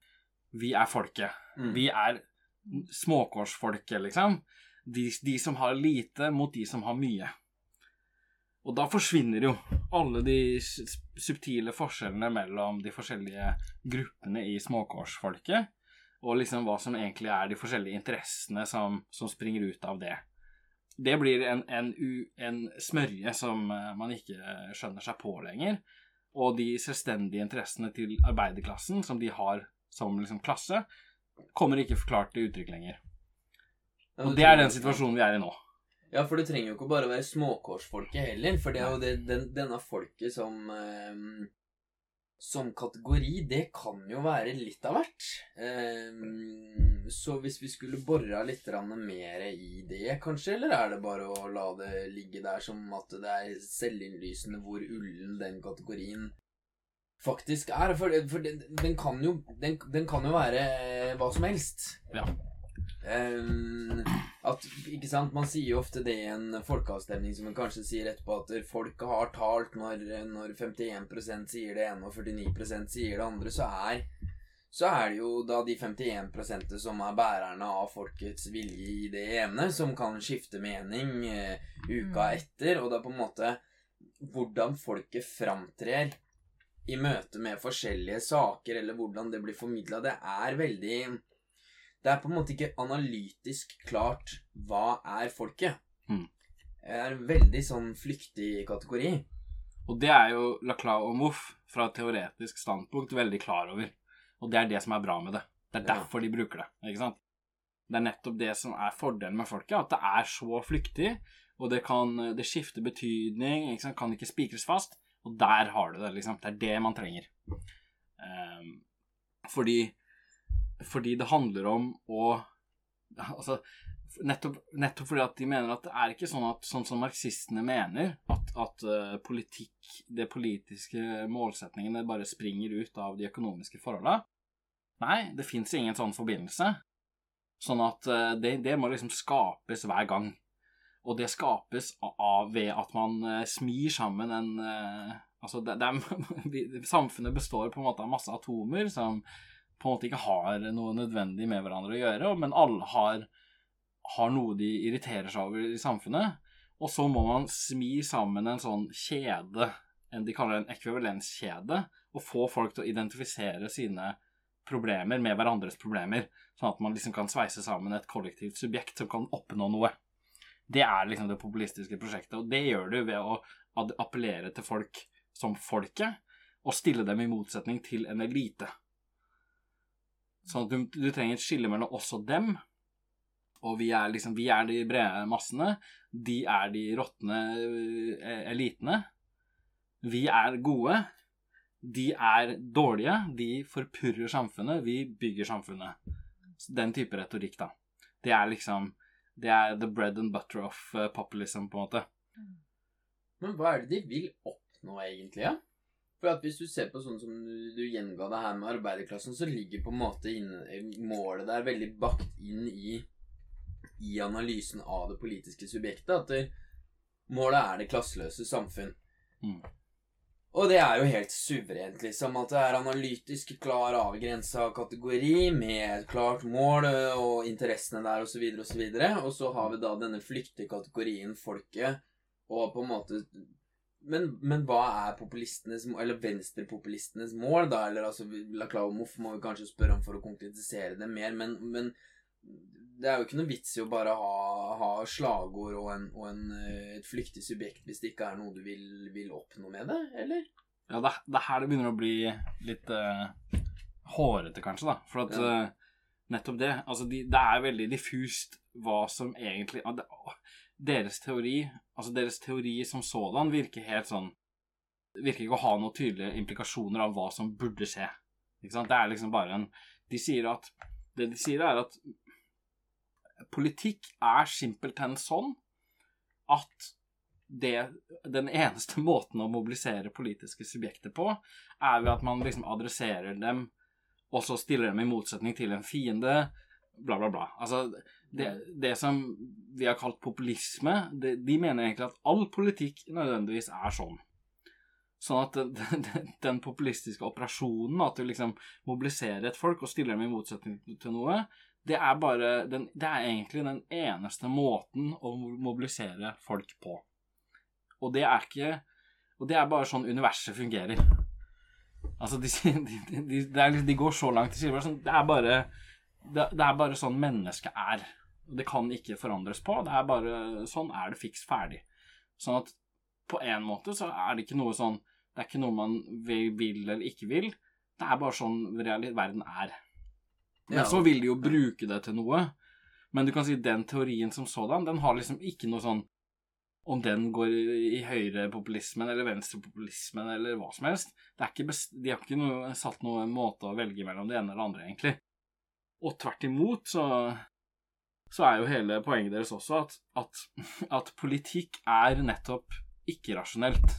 vi er folket. Mm. Vi er småkårsfolket, liksom. De, de som har lite, mot de som har mye. Og da forsvinner jo alle de subtile forskjellene mellom de forskjellige gruppene i småkårsfolket, og liksom hva som egentlig er de forskjellige interessene som, som springer ut av det. Det blir en, en, u, en smørje som eh, man ikke skjønner seg på lenger. Og de selvstendige interessene til arbeiderklassen, som de har som liksom klasse, kommer ikke forklart til uttrykk lenger. Og det er den situasjonen vi er i nå. Ja, for det trenger jo ikke bare være småkårsfolket heller, for det er jo det, den, denne folket som eh, Som kategori, det kan jo være litt av hvert. Eh, så hvis vi skulle bora litt mer i det, kanskje, eller er det bare å la det ligge der som at det er selvinnlysende hvor ullen den kategorien faktisk er? For, den, kan jo, den, den kan jo være eh, hva som helst. Ja. Ehm, at, ikke sant, Man sier jo ofte det i en folkeavstemning som man kanskje sier etterpå, at folket har talt når, når 51% sier det ene og 49% sier det andre, så er, så er det jo da de 51% som er bærerne av folkets vilje i det ene, som kan skifte mening uh, uka Mm. etter, og det er på en måte hvordan folket framtrer i møte med forskjellige saker, eller hvordan det blir formidla, det er veldig Det er på en måte ikke analytisk klart hva er folket. Mm. Det er en veldig sånn flyktig kategori. Og det er jo Laclau og Moff fra et teoretisk standpunkt veldig klar over. Og det er det som er bra med det. Det er Ja. derfor de bruker det. ikke sant? Det er nettopp det som er fordelen med folket, at det er så flyktig, og det kan det skifter betydning, ikke sant? kan ikke spikres fast. Og der har du det, liksom. Det er det man trenger. Um, fordi, fordi det handler om å Altså, nettopp, nettopp, fordi at de mener at det er ikke sånn at sånn som marxistene mener, at, at uh, politikk, det politiske målsetningene bare springer ut av de økonomiske forholda. Nei, det fins ingen sånn forbindelse. Sånn at uh, det, det, må liksom skapes hver gang. Og det skapes av ved at man uh, smir sammen en Altså, det, det er, samfunnet består på en måte av masse atomer som på en måte ikke har noe nødvendig med hverandre å gjøre, men alle har, har noe de irriterer seg over i samfunnet. Og så må man smi sammen en sånn kjede, en de kaller en ekvivalenskjede, og få folk til å identifisere sine problemer med hverandres problemer, sånn at man liksom kan sveise sammen et kollektivt subjekt som kan oppnå noe. Det er liksom det populistiske prosjektet, og det gjør du ved å appellere til folk som folket, og stille dem i motsetning til en elite. Sånn at du, du, trenger et skille mellom oss og dem. Og vi er liksom Vi er de brede massene. De er de råtne eh, elitene. Vi er gode. De er dårlige. De forpurrer samfunnet. Vi bygger samfunnet. Den type retorikk, da. Det er liksom Det er the bread and butter of eh, populism, på en måte. Men hva er det de vil oppnå, egentlig? Ja? For at Hvis du ser på sånn som du, du gjenga det her med arbeiderklassen, så ligger på en måte inn, målet der veldig bakt inn i, i analysen av det politiske subjektet. At det, målet er det klasseløse samfunn. Mm. Og det er jo helt suverent, liksom. At det er analytisk klar avgrensa kategori med et klart mål og interessene der osv. Videre, og, så og så har vi da denne flyktige kategorien folket og på en måte men, men, hva er populistenes Eller venstrepopulistenes mål, da? Eller altså Laklaumov må vi kanskje spørre om for å konkretisere det mer, men, men det er jo ikke noe vits i å bare ha, ha slagord og, en, og en, eh, et flyktig subjekt hvis det ikke er noe du vil, vil oppnå med det, eller? Ja, det, det er her det begynner å bli litt uh, hårete, kanskje, da. For at ja. uh, nettopp det Altså, de, det er veldig diffust hva som egentlig uh, det, deres teori, altså deres teori som sådan, virker helt sånn Virker ikke å ha noen tydelige implikasjoner av hva som burde skje. Ikke sant? Det er liksom bare en De sier at Det de sier, er at politikk er simpelthen sånn at det, den eneste måten å mobilisere politiske subjekter på, er ved at man liksom adresserer dem, og så stiller dem i motsetning til en fiende, bla, bla, bla. Altså, det, det, som vi har kalt populisme, det, de mener egentlig at all politikk nødvendigvis er sånn. Sånn at den, den populistiske operasjonen, at du liksom mobiliserer et folk og stiller dem i motsetning til noe, det er, bare, den, det er egentlig den eneste måten å mobilisere folk på. Og det er ikke Og det er bare sånn universet fungerer. Altså, de, de, de, liksom, de går så langt. De sier bare sånn Det er bare det, det er bare sånn mennesket er. Det kan ikke forandres på. Det er bare Sånn er det fiks ferdig. Sånn at på en måte så er det ikke noe sånn Det er ikke noe man vil, eller ikke vil. Det er bare sånn verden er. Men ja. så vil de jo bruke det til noe. Men du kan si den teorien som sådan, den har liksom ikke noe sånn om den går i høyrepopulismen eller venstrepopulismen eller hva som helst. de har ikke noe, satt noen måte å velge mellom det ene eller det andre, egentlig. Og tvert imot så så er jo hele poenget deres også at, at, at politikk er nettopp ikke-rasjonelt.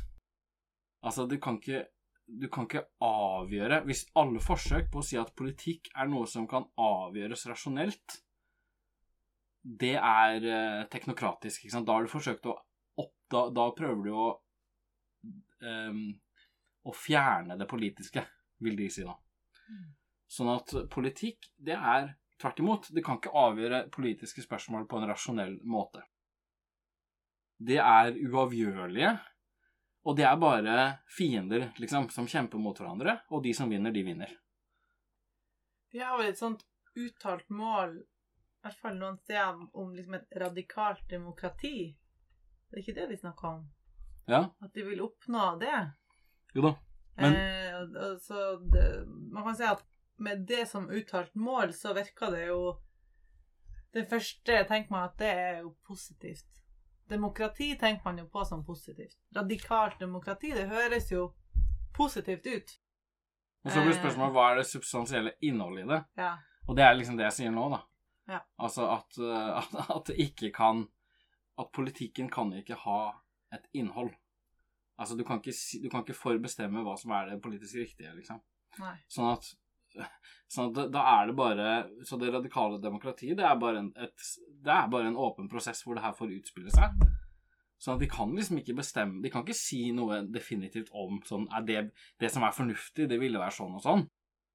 Altså, du kan ikke du kan ikke avgjøre Hvis alle forsøk på å si at politikk er noe som kan avgjøres rasjonelt, det er eh, teknokratisk. ikke sant? Da har du forsøkt å opp, da, da prøver du å um, å fjerne det politiske, vil de si da. Mm. Sånn at politikk, det er Tvert imot, det kan ikke avgjøre politiske spørsmål på en rasjonell måte. Det er uavgjørlige, og det er bare fiender, liksom, som kjemper mot hverandre, og de som vinner, de vinner. De har vel et sånt uttalt mål, i hvert fall noen steder, om liksom et radikalt demokrati. Det er ikke det de snakker om? Ja. At de vil oppnå det? Jo da. Men eh, så det, Man kan si at med det som uttalt mål, så virker det jo Det første jeg tenker meg, at det er jo positivt. demokrati tenker man jo på som positivt. Radikalt demokrati, det høres jo positivt ut. Og så blir Eh. spørsmålet hva er det substansielle innholdet i det? Ja. Og det er liksom det jeg sier nå, da. Ja. Altså at, uh, at, at det ikke kan At politikken kan ikke ha et innhold. Altså du kan ikke, du kan ikke forbestemme hva som er det politisk riktige, liksom. Nei. Sånn at, sånn at da- er det bare Så det radikale demokratiet, det er bare en, et, det er bare en åpen prosess hvor det her får utspille seg. Sånn at de kan liksom ikke bestemme De kan ikke si noe definitivt om sånn er det, det som er fornuftig, det ville være sånn og sånn.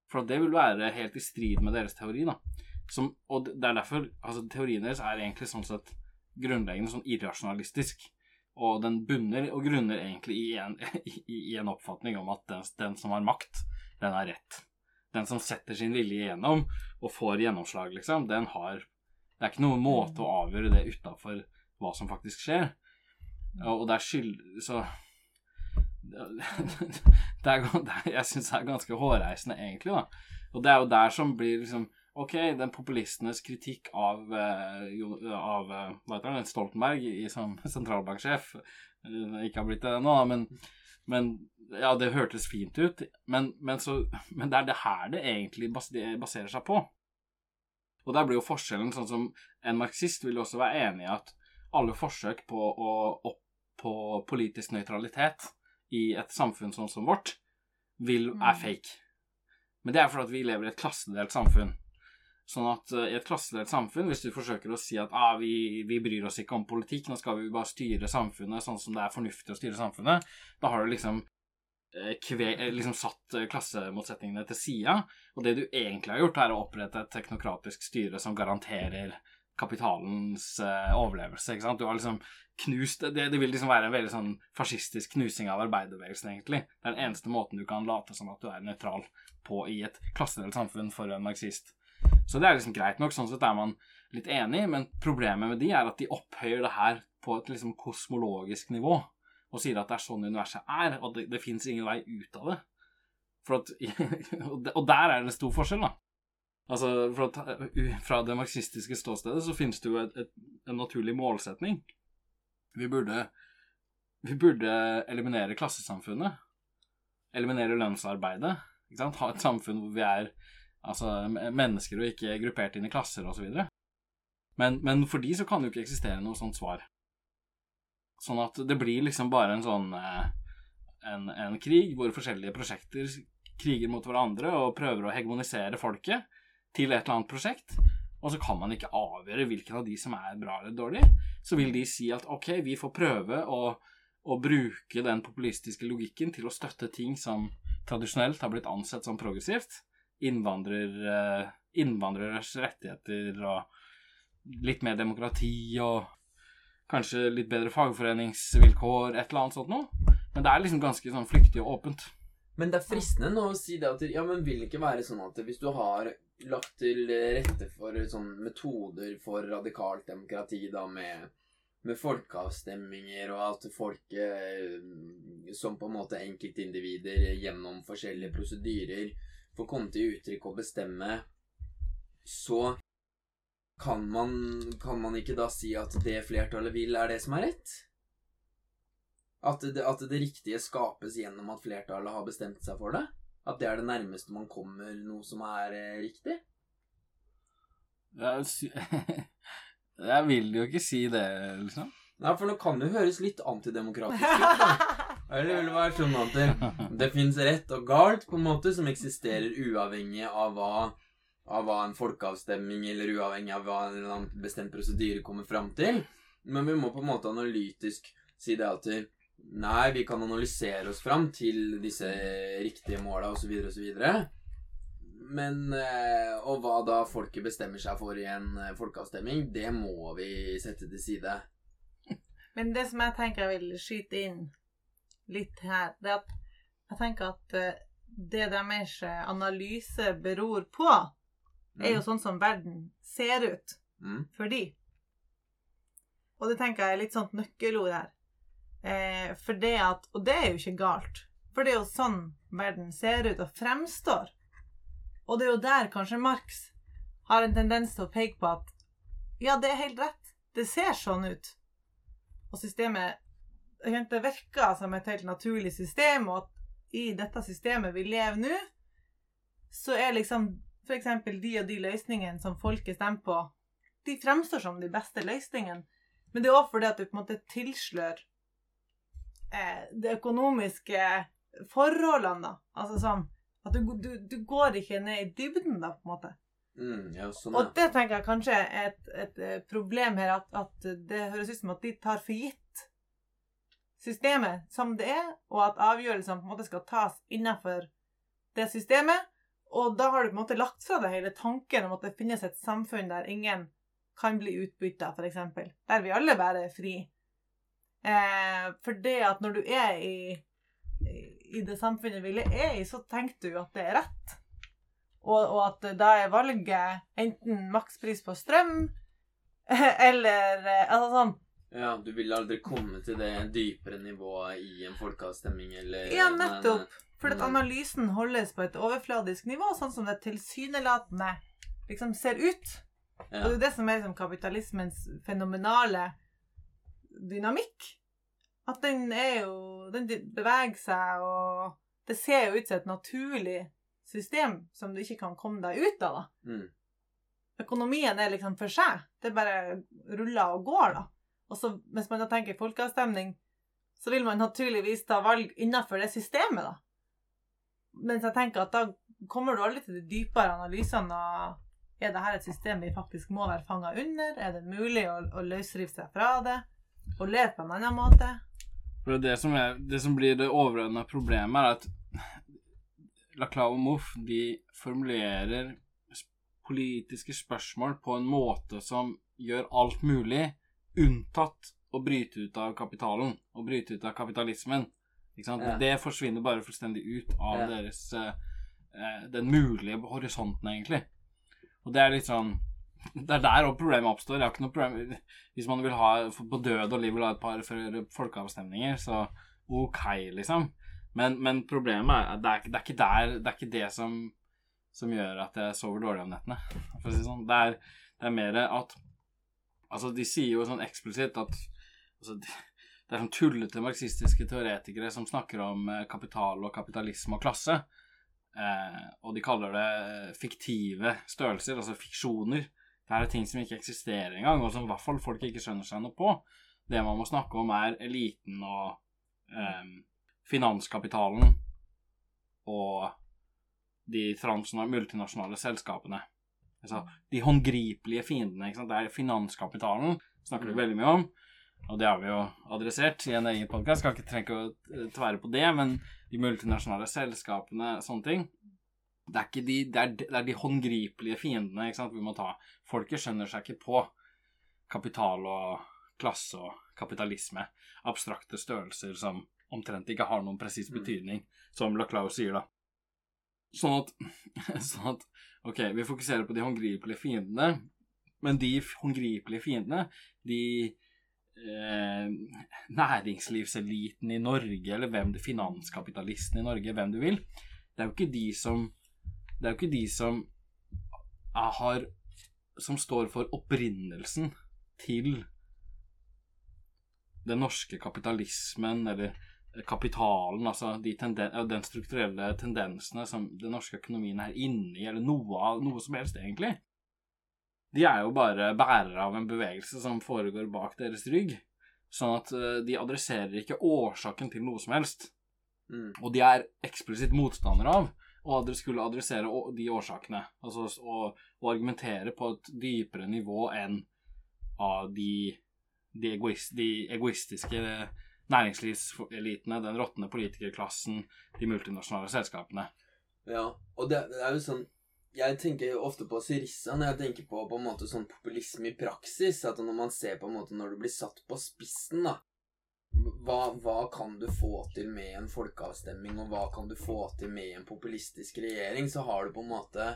For det vil være helt i strid med deres teori, da. Som, og det er derfor altså Teorien deres er egentlig sånn sett grunnleggende sånn irrasjonalistisk. Og den bunner og grunner egentlig i en, i, i en oppfatning om at den, den som har makt, den har rett. Den som setter sin vilje igjennom og får gjennomslag, liksom, den har Det er ikke noen måte å avgjøre det utafor hva som faktisk skjer. Og, og det er skyld... Så det er, jeg syns det er ganske hårreisende, egentlig, da. Og det er jo der som blir liksom Ok, den populistenes kritikk av, eh, av eh, hva heter det, Stoltenberg i, som sentralbanksjef eh, Ikke har blitt det ennå, men, men Ja, det hørtes fint ut, men, men, så, men det er det her det egentlig baserer seg på. Og der blir jo forskjellen sånn som en marxist vil også være enig i at alle forsøk på å opp på politisk nøytralitet i et samfunn sånn som vårt, vil, er Mm. fake. Men det er fordi vi lever i et klassedelt samfunn. Sånn at eh, i et klassedelt samfunn, hvis du forsøker å si at ah, vi, vi bryr oss ikke om politikk, nå skal vi bare styre samfunnet sånn som det er fornuftig å styre samfunnet, da har du liksom, eh, kve, eh, liksom satt klassemotsetningene til sida. Og det du egentlig har gjort, er å opprette et teknokratisk styre som garanterer kapitalens overlevelse. ikke sant? Du har liksom knust det, det vil liksom være en veldig sånn fascistisk knusing av arbeiderbevegelsen, egentlig. Det er den eneste måten du kan late som at du er nøytral på i et klassedelt samfunn for en marxist. Så det er liksom greit nok, sånn sett er man litt enig, men problemet med de er at de opphøyer det her på et liksom kosmologisk nivå, og sier at det er sånn universet er, og det, det fins ingen vei ut av det. At, og der er det en stor forskjell, da. Altså, for at, uh, Fra det marxistiske ståstedet så finnes det jo et, et, en naturlig målsetning. Vi burde, vi burde eliminere klassesamfunnet. Eliminere lønnsarbeidet. Ha et samfunn hvor vi er altså, mennesker og ikke gruppert inn i klasser osv. Men, men for de så kan det jo ikke eksistere noe sånt svar. Sånn at det blir liksom bare en sånn eh, en, en krig hvor forskjellige prosjekter kriger mot hverandre og prøver å hegemonisere folket til et eller annet prosjekt, og så kan man ikke avgjøre hvilken av de som er bra eller dårlig. Så vil de si at ok, vi får prøve å, å bruke den populistiske logikken til å støtte ting som tradisjonelt har blitt ansett som progressivt. Innvandrer, eh, innvandreres rettigheter og litt mer demokrati og kanskje litt bedre fagforeningsvilkår, et eller annet sånt noe. Men det er liksom ganske sånn flyktig og åpent. Men det er fristende nå å si det at ja, men vil det ikke være sånn at hvis du har lagt til rette for sånn metoder for radikalt demokrati, da med, med folkeavstemninger, og at folk eh, som på en måte enkeltindivider gjennom forskjellige prosedyrer får komme til uttrykk og bestemme, så kan man, kan man ikke da si at det flertallet vil, er det som er rett? At det, at det riktige skapes gjennom at flertallet har bestemt seg for det? At det er det nærmeste man kommer noe som er eh, riktig? Jeg, jeg vil jo ikke si det, liksom. Nei, for nå kan det høres litt antidemokratisk ut. Eller vil det være sånn at det, fins rett og galt, på en måte, som eksisterer uavhengig av hva, av hva en folkeavstemning eller uavhengig av hva en bestemt prosedyre kommer fram til. Men vi må på en måte analytisk si det at Nei, vi kan analysere oss fram til disse riktige måla osv. osv. Men eh, Og hva da folket bestemmer seg for i en eh, folkeavstemning, det må vi sette til side. Men det som jeg tenker jeg vil skyte inn litt her, det at jeg tenker at eh, det deres analyse beror på, er jo sånn som verden ser ut Mm. for de. Og det tenker jeg er litt sånt nøkkelord her. Eh, for det at Og det er jo ikke galt. For det er jo sånn verden ser ut og fremstår. Og det er jo der kanskje Marx har en tendens til å peke på at ja, det er helt rett. Det ser sånn ut. og systemet Det virker som et helt naturlig system, og at i dette systemet vi lever nå, så er liksom f.eks. de og de løsningene som folket stemmer på, de fremstår som de beste løsningene. Men det er òg fordi at du på en måte tilslør eh, de økonomiske forholdene, da. Altså sånn at du, du, du, går ikke ned i dybden, da, på en måte. Mm, ja, sånn, Og det tenker jeg kanskje er et, et eh, problem her, at, at, det høres ut som at de tar for gitt systemet som det er, og at avgjørelsene på en måte skal tas innenfor det systemet. Og da har du på en måte lagt fra deg hele tanken om at det finnes et samfunn der ingen kan bli utbytta, f.eks. Der vi alle bare er fri. Eh, for det at når du er i, i det samfunnet vi er i, så tenker du at det er rett. Og, og at da er valget enten makspris på strøm eller eh, Altså sånn Ja, du vil aldri komme til det dypere nivået i en folkeavstemning, eller Ja, nettopp. For at Mm. analysen holdes på et overfladisk nivå, sånn som det tilsynelatende liksom ser ut. Ja. Og det er det som er liksom kapitalismens fenomenale dynamikk. At den er jo Den beveger seg, og det ser jo ut som et naturlig system som du ikke kan komme deg ut av. da. Mm. Økonomien er liksom for seg. Det bare ruller og går, da. Og så hvis man da tenker folkeavstemning, så vil man naturligvis ta valg innenfor det systemet, da. Mens jeg tenker at da kommer du aldri til de dypere analysene av er dette et system vi faktisk må være fanga under? Er det mulig å, å løsrive seg fra det? Og leve på en annen måte? For det, som er, det som blir det overordna problemet, er at Laclau og Moff de formulerer politiske spørsmål på en måte som gjør alt mulig, unntatt å bryte ut av kapitalen og bryte ut av kapitalismen. Ja. Det forsvinner bare fullstendig ut av Ja. deres eh, eh, Den mulige horisonten, egentlig. Og det er litt sånn Det er der også problemet oppstår. Jeg har ikke noe problem Hvis man vil ha på død og liv vil ha et par for folkeavstemninger, så ok, liksom. Men, men problemet er at det er, det er ikke der Det er ikke det som, som gjør at jeg sover dårlig om nettene. For å si det sånn. Det er, det er mer at Altså, de sier jo sånn eksplisitt at altså, Det er sånn tullete marxistiske teoretikere som snakker om eh, kapital og kapitalisme og klasse. Eh, og de kaller det fiktive størrelser, altså fiksjoner. Det er ting som ikke eksisterer engang, og som i hvert fall folk ikke skjønner seg noe på. Det man må snakke om, er eliten og eh, finanskapitalen og de transna- multinasjonale selskapene. Altså, de håndgripelige fiendene. Det er finanskapitalen snakker vi veldig mye om. Og det har vi jo adressert i en egen podkast. Skal ikke trenge å eh, tvære på det, men de multinasjonale selskapene, sånne ting det er, ikke de, det, er, det er de håndgripelige fiendene vi må ta. Folket skjønner seg ikke på kapital og klasse og kapitalisme. Abstrakte størrelser som omtrent ikke har noen presis Mm. betydning, som Laclau sier, da. Sånn at, sånn at Ok, vi fokuserer på de håndgripelige fiendene, men de håndgripelige fiendene, de eh, næringslivseliten i Norge, eller hvem det finanskapitalisten i Norge, hvem du vil, det er jo ikke de som Det er jo ikke de som har Som står for opprinnelsen til den norske kapitalismen, eller kapitalen, altså de tenden den strukturelle tendensene som den norske økonomien er inne i, eller noe av noe som helst, egentlig. De er jo bare bærere av en bevegelse som foregår bak deres rygg. Sånn at eh, de adresserer ikke årsaken til noe som helst. Mm. Og de er eksplisitt motstandere av å skulle adressere de årsakene. Altså å, å argumentere på et dypere nivå enn av de, de, egoist, de egoistiske næringslivselitene, den råtne politikerklassen, de multinasjonale selskapene. Ja, og det, det er jo sånn Jeg tenker jo ofte på syrissa når jeg tenker på på en måte sånn populisme i praksis. At når man ser på en måte når du blir satt på spissen, da hva, hva kan du få til med en folkeavstemning, og hva kan du få til med en populistisk regjering? Så har du på en måte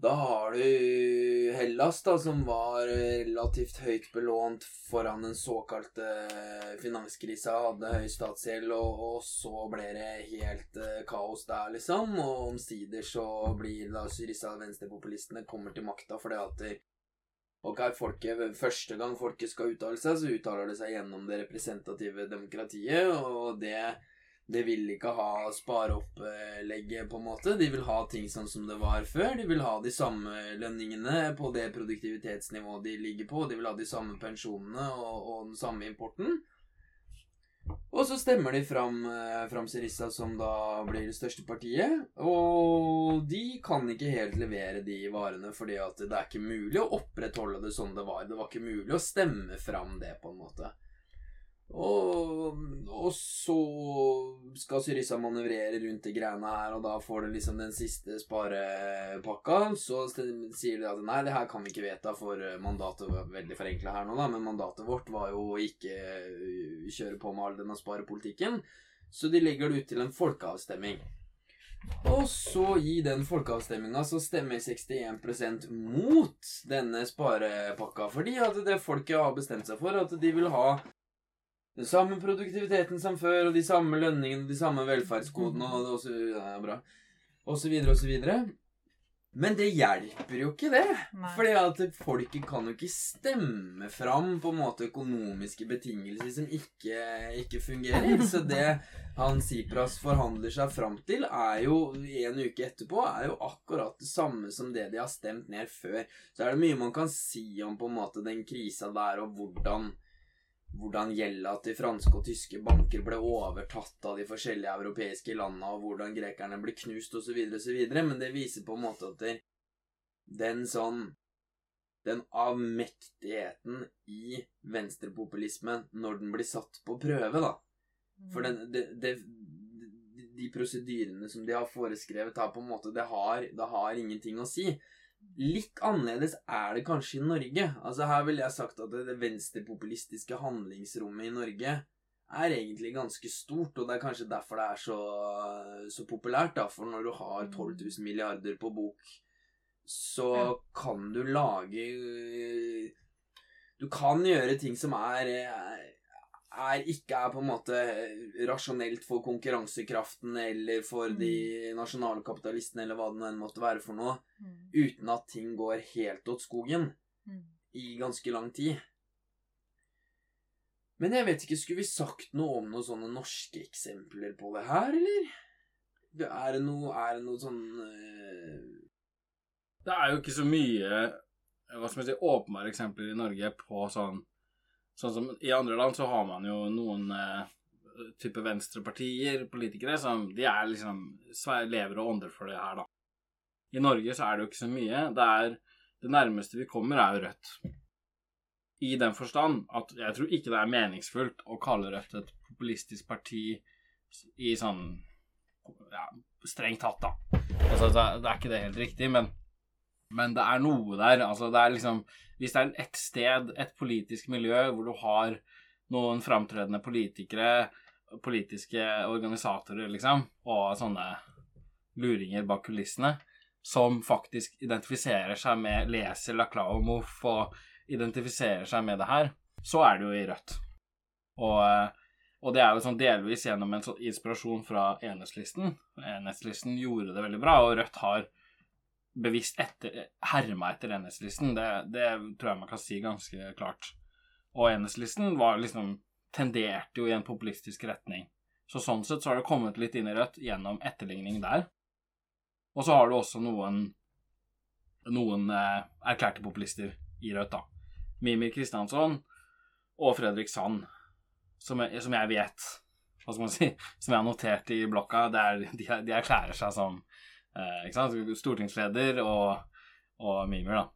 Da har du Hellas, da, som var relativt høyt belånt foran den såkalte finanskrisa, hadde høy statsgjeld, og, og så ble det helt uh, kaos der, liksom. Og omsider så blir da syrissa venstrepopulistene kommer til makta fordi at de, Ok, folket, Første gang folket skal uttale seg, så uttaler det seg gjennom det representative demokratiet, og det, det vil ikke ha spareopplegget, på en måte. De vil ha ting sånn som det var før. De vil ha de samme lønningene på det produktivitetsnivået de ligger på. De vil ha de samme pensjonene og, og den samme importen. Og så stemmer de fram, eh, fram Sirissa, som da blir det største partiet. Og de kan ikke helt levere de varene, fordi at det er ikke mulig å opprettholde det som det var. Det var ikke mulig å stemme fram det, på en måte. Og, og så skal Syrissa manøvrere rundt de greiene her, og da får du liksom den siste sparepakka. Så sier de at nei, det her kan vi ikke vedta, for mandatet var veldig forenkla her nå, da, men mandatet vårt var jo å ikke øh, kjøre på med all denne sparepolitikken. Så de legger det ut til en folkeavstemning. Og så i den folkeavstemninga så stemmer 61% mot denne sparepakka, fordi at det folket har bestemt seg for at de vil ha den samme produktiviteten som før, og de samme lønningene, de samme velferdskodene og, og så, ja, bra. og så videre og så videre. Men det hjelper jo ikke, det. Nei. Fordi at folket kan jo ikke stemme fram på en måte økonomiske betingelser som ikke, ikke fungerer. Så det han Sipras forhandler seg fram til, er jo en uke etterpå, er jo akkurat det samme som det de har stemt ned før. Så er det mye man kan si om på en måte den krisa der, og hvordan hvordan gjelda til franske og tyske banker ble overtatt av de forskjellige europeiske landene, og hvordan grekerne ble knust, osv., osv. Men det viser på en måte at den sånn Den avmektigheten i venstrepopulismen når den blir satt på prøve, da. For den, det, det, de prosedyrene som de har foreskrevet, har på en måte Det har, det har ingenting å si. Litt annerledes er det kanskje i Norge. Altså Her ville jeg sagt at det, venstrepopulistiske handlingsrommet i Norge er egentlig ganske stort, og det er kanskje derfor det er så, så populært. da, For når du har 12 000 milliarder på bok, så Ja. kan du lage Du kan gjøre ting som er, er ikke er på en måte rasjonelt for konkurransekraften eller for de nasjonale kapitalistene, eller hva det enn måtte være for noe Mm. uten at ting går helt åt skogen Mm. i ganske lang tid. Men jeg vet ikke, skulle vi sagt noe om noen sånne norske eksempler på det her, eller? Er det noe, er det noe sånn øh... Det er jo ikke så mye hva skal man si, åpenbare eksempler i Norge på sånn Sånn som i andre land så har man jo noen eh, type venstrepartier, politikere, som de er liksom lever og ånder for det her, da. I Norge så er det jo ikke så mye. Det er Det nærmeste vi kommer, er jo Rødt. I den forstand at jeg tror ikke det er meningsfullt å kalle Rødt et populistisk parti i sånn ja, strengt tatt, da. Altså, det er ikke det helt riktig, men, men det er noe der. Altså, det er liksom Hvis det er et sted, et politisk miljø, hvor du har noen framtredende politikere, politiske organisatorer, liksom, og sånne luringer bak kulissene, som faktisk identifiserer seg med Leser Laclau og identifiserer seg med det her, så er det jo i Rødt. Og, og det er jo sånn delvis gjennom en sånn inspirasjon fra Enhetslisten. Enhetslisten gjorde det veldig bra, og Rødt har bevisst etter, herma etter Enhetslisten. Det, det tror jeg man kan si ganske klart. Og Enhetslisten var liksom tenderte jo i en populistisk retning. Så sånn sett så har det kommet litt inn i Rødt gjennom etterligning der. Og så har du også noen noen eh, erklærte populister i Rødt, da. Mimir Kristiansson og Fredrik Sand, som jeg, som jeg vet Hva skal man si Som jeg har notert i blokka. Er, de, de erklærer seg som eh, stortingsleder og, og mimer, da.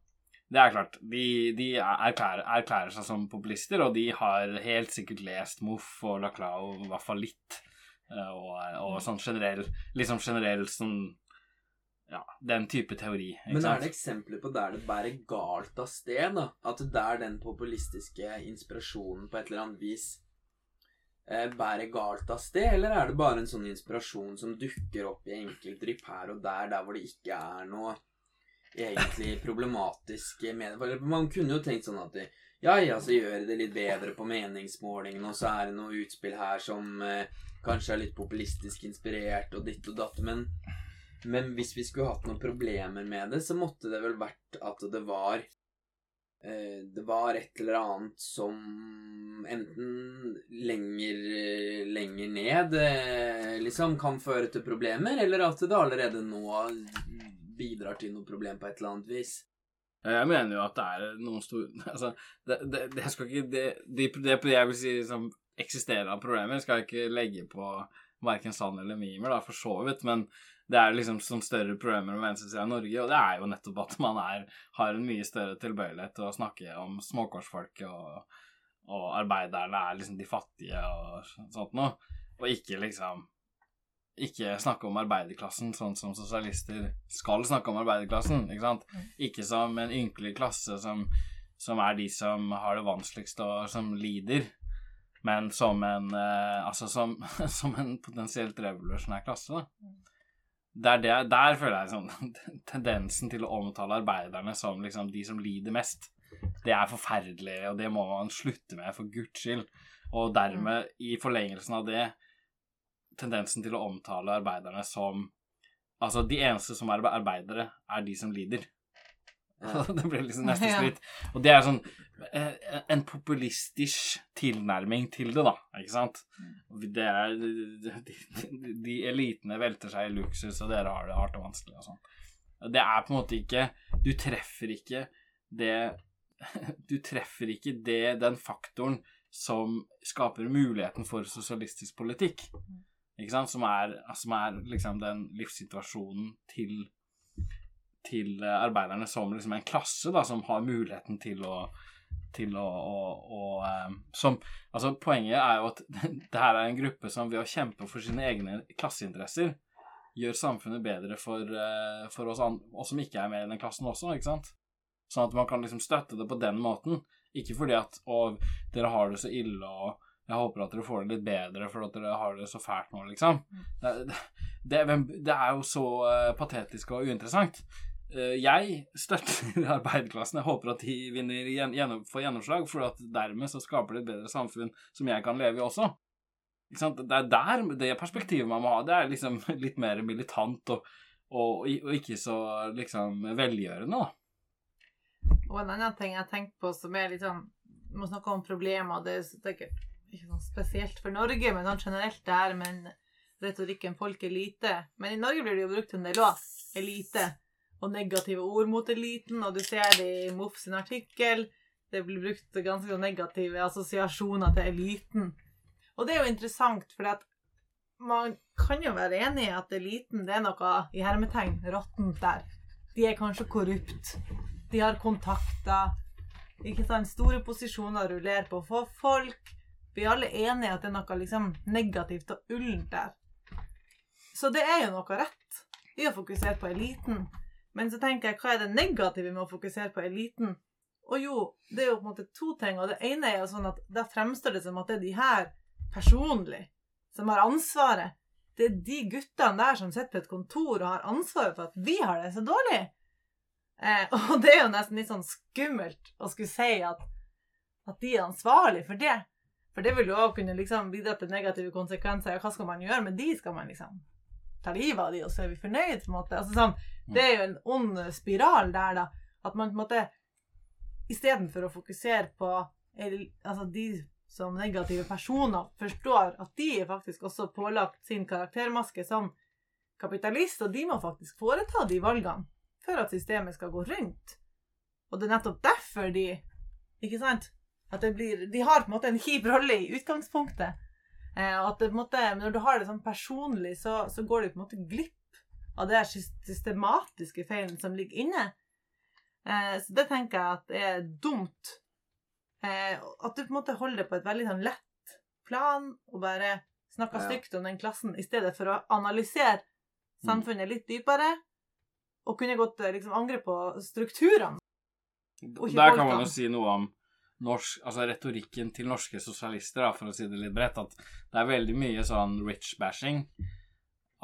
Det er klart. De, de erklærer, erklærer seg som populister, og de har helt sikkert lest Moff og Laclau i hvert fall litt. Eh, Og, og sånn generell Liksom generell sånn Ja, den type teori. Men er det eksempler på der det bærer galt av sted? da? At der den populistiske inspirasjonen på et eller annet vis bærer galt av sted? Eller er det bare en sånn inspirasjon som dukker opp i enkeltdrypp her og der, der hvor det ikke er noe egentlig problematisk med? Man kunne jo tenkt sånn at de, ja, ja, så gjør det litt bedre på meningsmålingene, og så er det noe utspill her som eh, kanskje er litt populistisk inspirert, og ditt og datt, men men hvis vi skulle hatt noen problemer med det, så måtte det vel vært at det var eh, det var et eller annet som enten lenger, eh, lenger ned eh, liksom kan føre til problemer, eller at det allerede nå bidrar til noe problem på et eller annet vis. Jeg mener jo at det er noen store Altså, det, det, det skal ikke Det, det, jeg vil si som eksisterer av problemer, skal jeg ikke legge på verken sand eller mimer, da, for så vidt, men det er liksom som større problemer med venstresida i Norge, og det er jo nettopp at man er, har en mye større tilbøyelighet til å snakke om småkårsfolket og, og arbeiderne er liksom de fattige og sånt noe, og ikke liksom ikke snakke om arbeiderklassen sånn som sosialister skal snakke om arbeiderklassen. Ikke sant? Ikke som en ynkelig klasse som, som er de som har det vanskeligst og som lider, men som en eh, Altså som, som, en potensielt revolusjonær klasse. Da. Der, der, der føler jeg sånn tendensen til å omtale arbeiderne som liksom de som lider mest. Det er forferdelig, og det må man slutte med, for guds skyld. Og dermed, i forlengelsen av det, tendensen til å omtale arbeiderne som Altså, de eneste som er arbeidere, er de som lider. Det ble liksom neste skritt. Og det er sånn eh, en populistisk tilnærming til det, da, ikke sant? Det er De, de elitene velter seg i luksus, og dere har det hardt og vanskelig og sånn. Det er på en måte ikke Du treffer ikke det Du treffer ikke det, den faktoren som skaper muligheten for sosialistisk politikk. Ikke sant? Som er, som er liksom den livssituasjonen til, til arbeiderne som liksom en klasse, da, som har muligheten til å til å, å, å um, som, altså Poenget er jo at det her er en gruppe som ved å kjempe for sine egne klasseinteresser gjør samfunnet bedre for, uh, for oss, oss, som ikke er med i den klassen også, ikke sant? Sånn at man kan liksom støtte det på den måten. Ikke fordi at å, dere har det så ille og jeg håper at dere får det litt bedre for at dere har det så fælt nå, liksom. Det, det, det er jo så patetisk og uinteressant. Uh, jeg støtter arbeiderklassen. Jeg håper at de vinner gjennom, får gjennomslag, for at dermed så skaper de et bedre samfunn som jeg kan leve i også. Det er der det perspektivet man må ha. Det er liksom litt mer militant og, og, og ikke så liksom velgjørende, da. Og en annen ting jeg tenker på som er litt sånn Vi må snakke om problemer, det er sikkert ikke sånn spesielt for Norge, men sånn generelt det her med retorikken 'folk elite'. Men i Norge blir det jo brukt en del òg. Elite. Og negative ord mot eliten, og du ser det i MOF sin artikkel. Det blir brukt ganske negative assosiasjoner til eliten. Og det er jo interessant, for man kan jo være enig i at eliten det er noe i hermetegn råttent der. De er kanskje korrupt. De har kontakter. Ikke sant? Store posisjoner rullerer på å få folk. Vi er alle enige at det er noe liksom negativt og ullent der. Så det er jo noe rett i å fokusere på eliten. Men så tenker jeg, hva er det negative med å fokusere på eliten? Og jo, det er jo på en måte to ting. Og det ene er jo sånn at da fremstår det som at det er de her personlig som har ansvaret. Det er de guttene der som sitter på et kontor og har ansvaret for at vi har det så dårlig. Eh, og det er jo nesten litt sånn skummelt å skulle si at, at de er ansvarlig for det. For det vil jo òg kunne liksom bidra til negative konsekvenser. Ja, hva skal man gjøre med de? Skal man liksom ta livet av de, og så er vi fornøyd? på en måte? Altså sånn, Det er jo en ond spiral der, da. At man på en måte istedenfor å fokusere på altså de som negative personer, forstår at de er faktisk også pålagt sin karaktermaske som kapitalist, og de må faktisk foreta de valgene for at systemet skal gå rundt. Og det er nettopp derfor de Ikke sant? At det blir, de har på en måte en kjip rolle i utgangspunktet. Eh, og at det måte, Når du har det sånn personlig, så, så går du på en måte glipp av det systematiske feilen som ligger inne. Eh, så det tenker jeg at er dumt. Eh, at du på en måte holder det på et veldig sånn lett plan og bare snakker ja. stygt om den klassen i stedet for å analysere mm. samfunnet litt dypere og kunne gått liksom angre på strukturene. Der kan man jo si noe om norsk, altså retorikken til norske sosialister, da, for å si det litt bredt, at det er veldig mye sånn rich-bashing.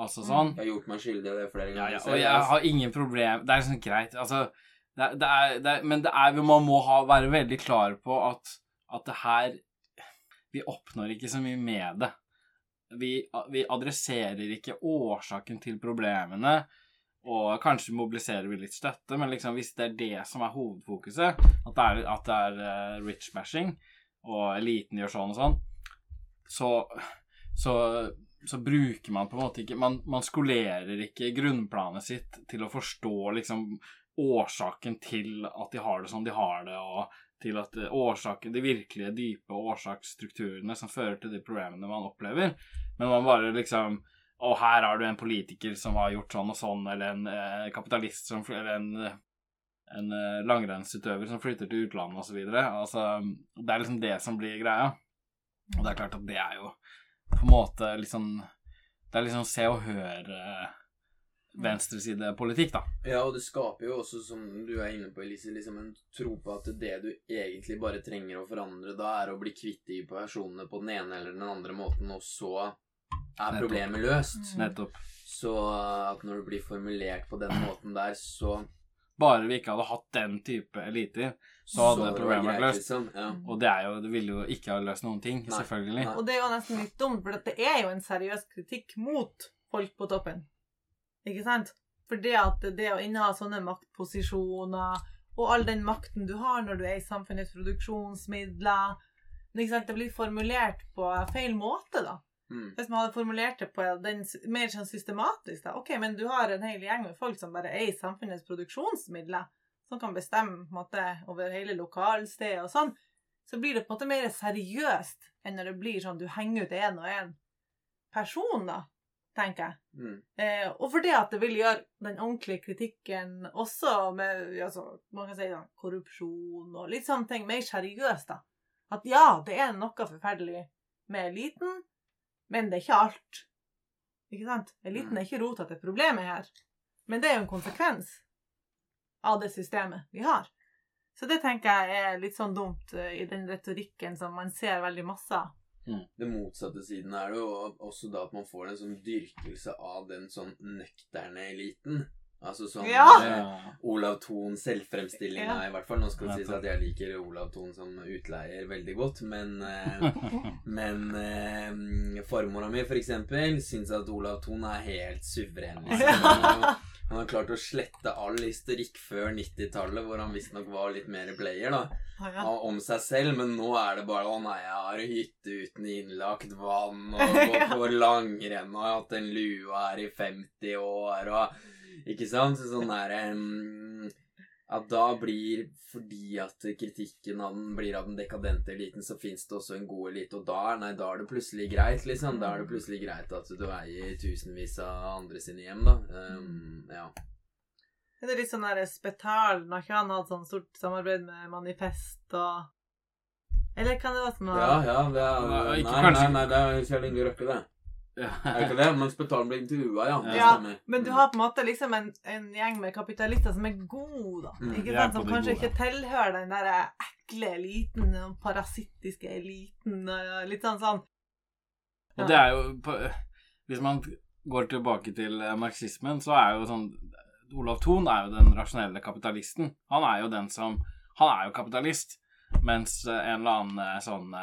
Altså sånn. Jeg har gjort meg skyldig i det flere ganger. Ja, ja, og jeg har ingen problem Det er sånn greit. Altså, det, det er, det er, men det er, man må ha, være veldig klar på at, at det her Vi oppnår ikke så mye med det. Vi, vi adresserer ikke årsaken til problemene. Og kanskje mobiliserer vi litt støtte, men liksom hvis det er det som er hovedfokuset, at det er, at det er eh, rich bashing, og eliten gjør sånn og sånn, så, så, så bruker man på en måte ikke man, man skolerer ikke grunnplanet sitt til å forstå liksom årsaken til at de har det som de har det, og til at eh, årsaken, de virkelige dype årsaksstrukturene som fører til de problemene man opplever, men man bare liksom og her har du en politiker som har gjort sånn og sånn, eller en eh, kapitalist som Eller en, en eh, langrennsutøver som flytter til utlandet, osv. Altså, det er liksom det som blir greia. Og det er klart at det er jo på en måte liksom Det er liksom Se og Hør eh, venstresidepolitikk, da. Ja, og det skaper jo også, som du er inne på, Elise, liksom en tro på at det du egentlig bare trenger å forandre da, er å bli kvitt de personene på den ene eller den andre måten, og så er problemet løst. Nettopp. Så at når det blir formulert på den måten der, så Bare vi ikke hadde hatt den type eliter, så hadde så problemet vært løst. Liksom. Ja. Og det er jo Det ville jo ikke ha løst noen ting, Nei. selvfølgelig. Nei. Og det er jo nesten litt dumt, for det er jo en seriøs kritikk mot folk på toppen. Ikke sant? For det at det å inneha sånne maktposisjoner, og all den makten du har når du er i samfunnets produksjonsmidler ikke sant? Det blir formulert på feil måte, da. Mm. Hvis man hadde formulert det på den mer sånn systematisk, da. Ok, men du har en hel gjeng med folk som bare er samfunnets produksjonsmidler, som kan bestemme på en måte, over hele lokalstedet og sånn, så blir det på en måte mer seriøst enn når det blir sånn du henger ut en og en person, da, tenker jeg. Mm. Eh, og for det at det vil gjøre den ordentlige kritikken også med altså, man kan si da, korrupsjon og litt sånne ting mer seriøst, da. At ja, det er noe forferdelig med eliten, men det er ikke alt. Ikke sant? Eliten er ikke rota til problemet her. Men det er jo en konsekvens av det systemet vi har. Så det tenker jeg er litt sånn dumt eh, i den retorikken som man ser veldig masse av. Det motsatte siden er det jo også da at man får en sånn dyrkelse av den sånn nøkterne eliten. Altså sånn Ja! Olav Thon selvfremstillinga, Ja. i hvert fall. Nå skal det sies at jeg liker Olav Thon som utleier veldig godt, men eh, Men eh, farmora mi, for eksempel, syns at Olav Thon er helt suveren. Liksom. Han, har, han har klart å slette all historikk før 90-tallet, hvor han visstnok var litt mer player, da. Ah, ja. om seg selv, men nå er det bare 'Å nei, jeg har hytte uten innlagt vann', og gått på langrenn og har hatt en lue her i 50 år, og Ikke sant? Så sånn der um, At da blir Fordi at kritikken av den blir av den dekadente eliten, så fins det også en god elite, og da, nei, da er det plutselig greit, liksom. Da er det plutselig greit at du eier tusenvis av andre sine hjem, da. Um, ja. Er det litt sånn der Spetal Har ikke han hatt sånn stort samarbeid med Manifest og Eller kan det være sånn Ja, ja, det er Nei, Nei, nei, det er Kjell Inge Røkke, det. Er ikke det? Men Spetalen blir intervjua, ja. Ja. Men du har på en måte liksom en, en gjeng med kapitalister som er gode, da. Mm, ikke sant? Som kanskje gode. ikke tilhører den der ekle eliten, den parasittiske eliten, litt sånn sånn. Og det er jo på, Hvis man går tilbake til eh, marxismen, så er jo sånn Olav Thon er jo den rasjonelle kapitalisten. Han er jo den som Han er jo kapitalist, mens eh, en eller annen eh, sånn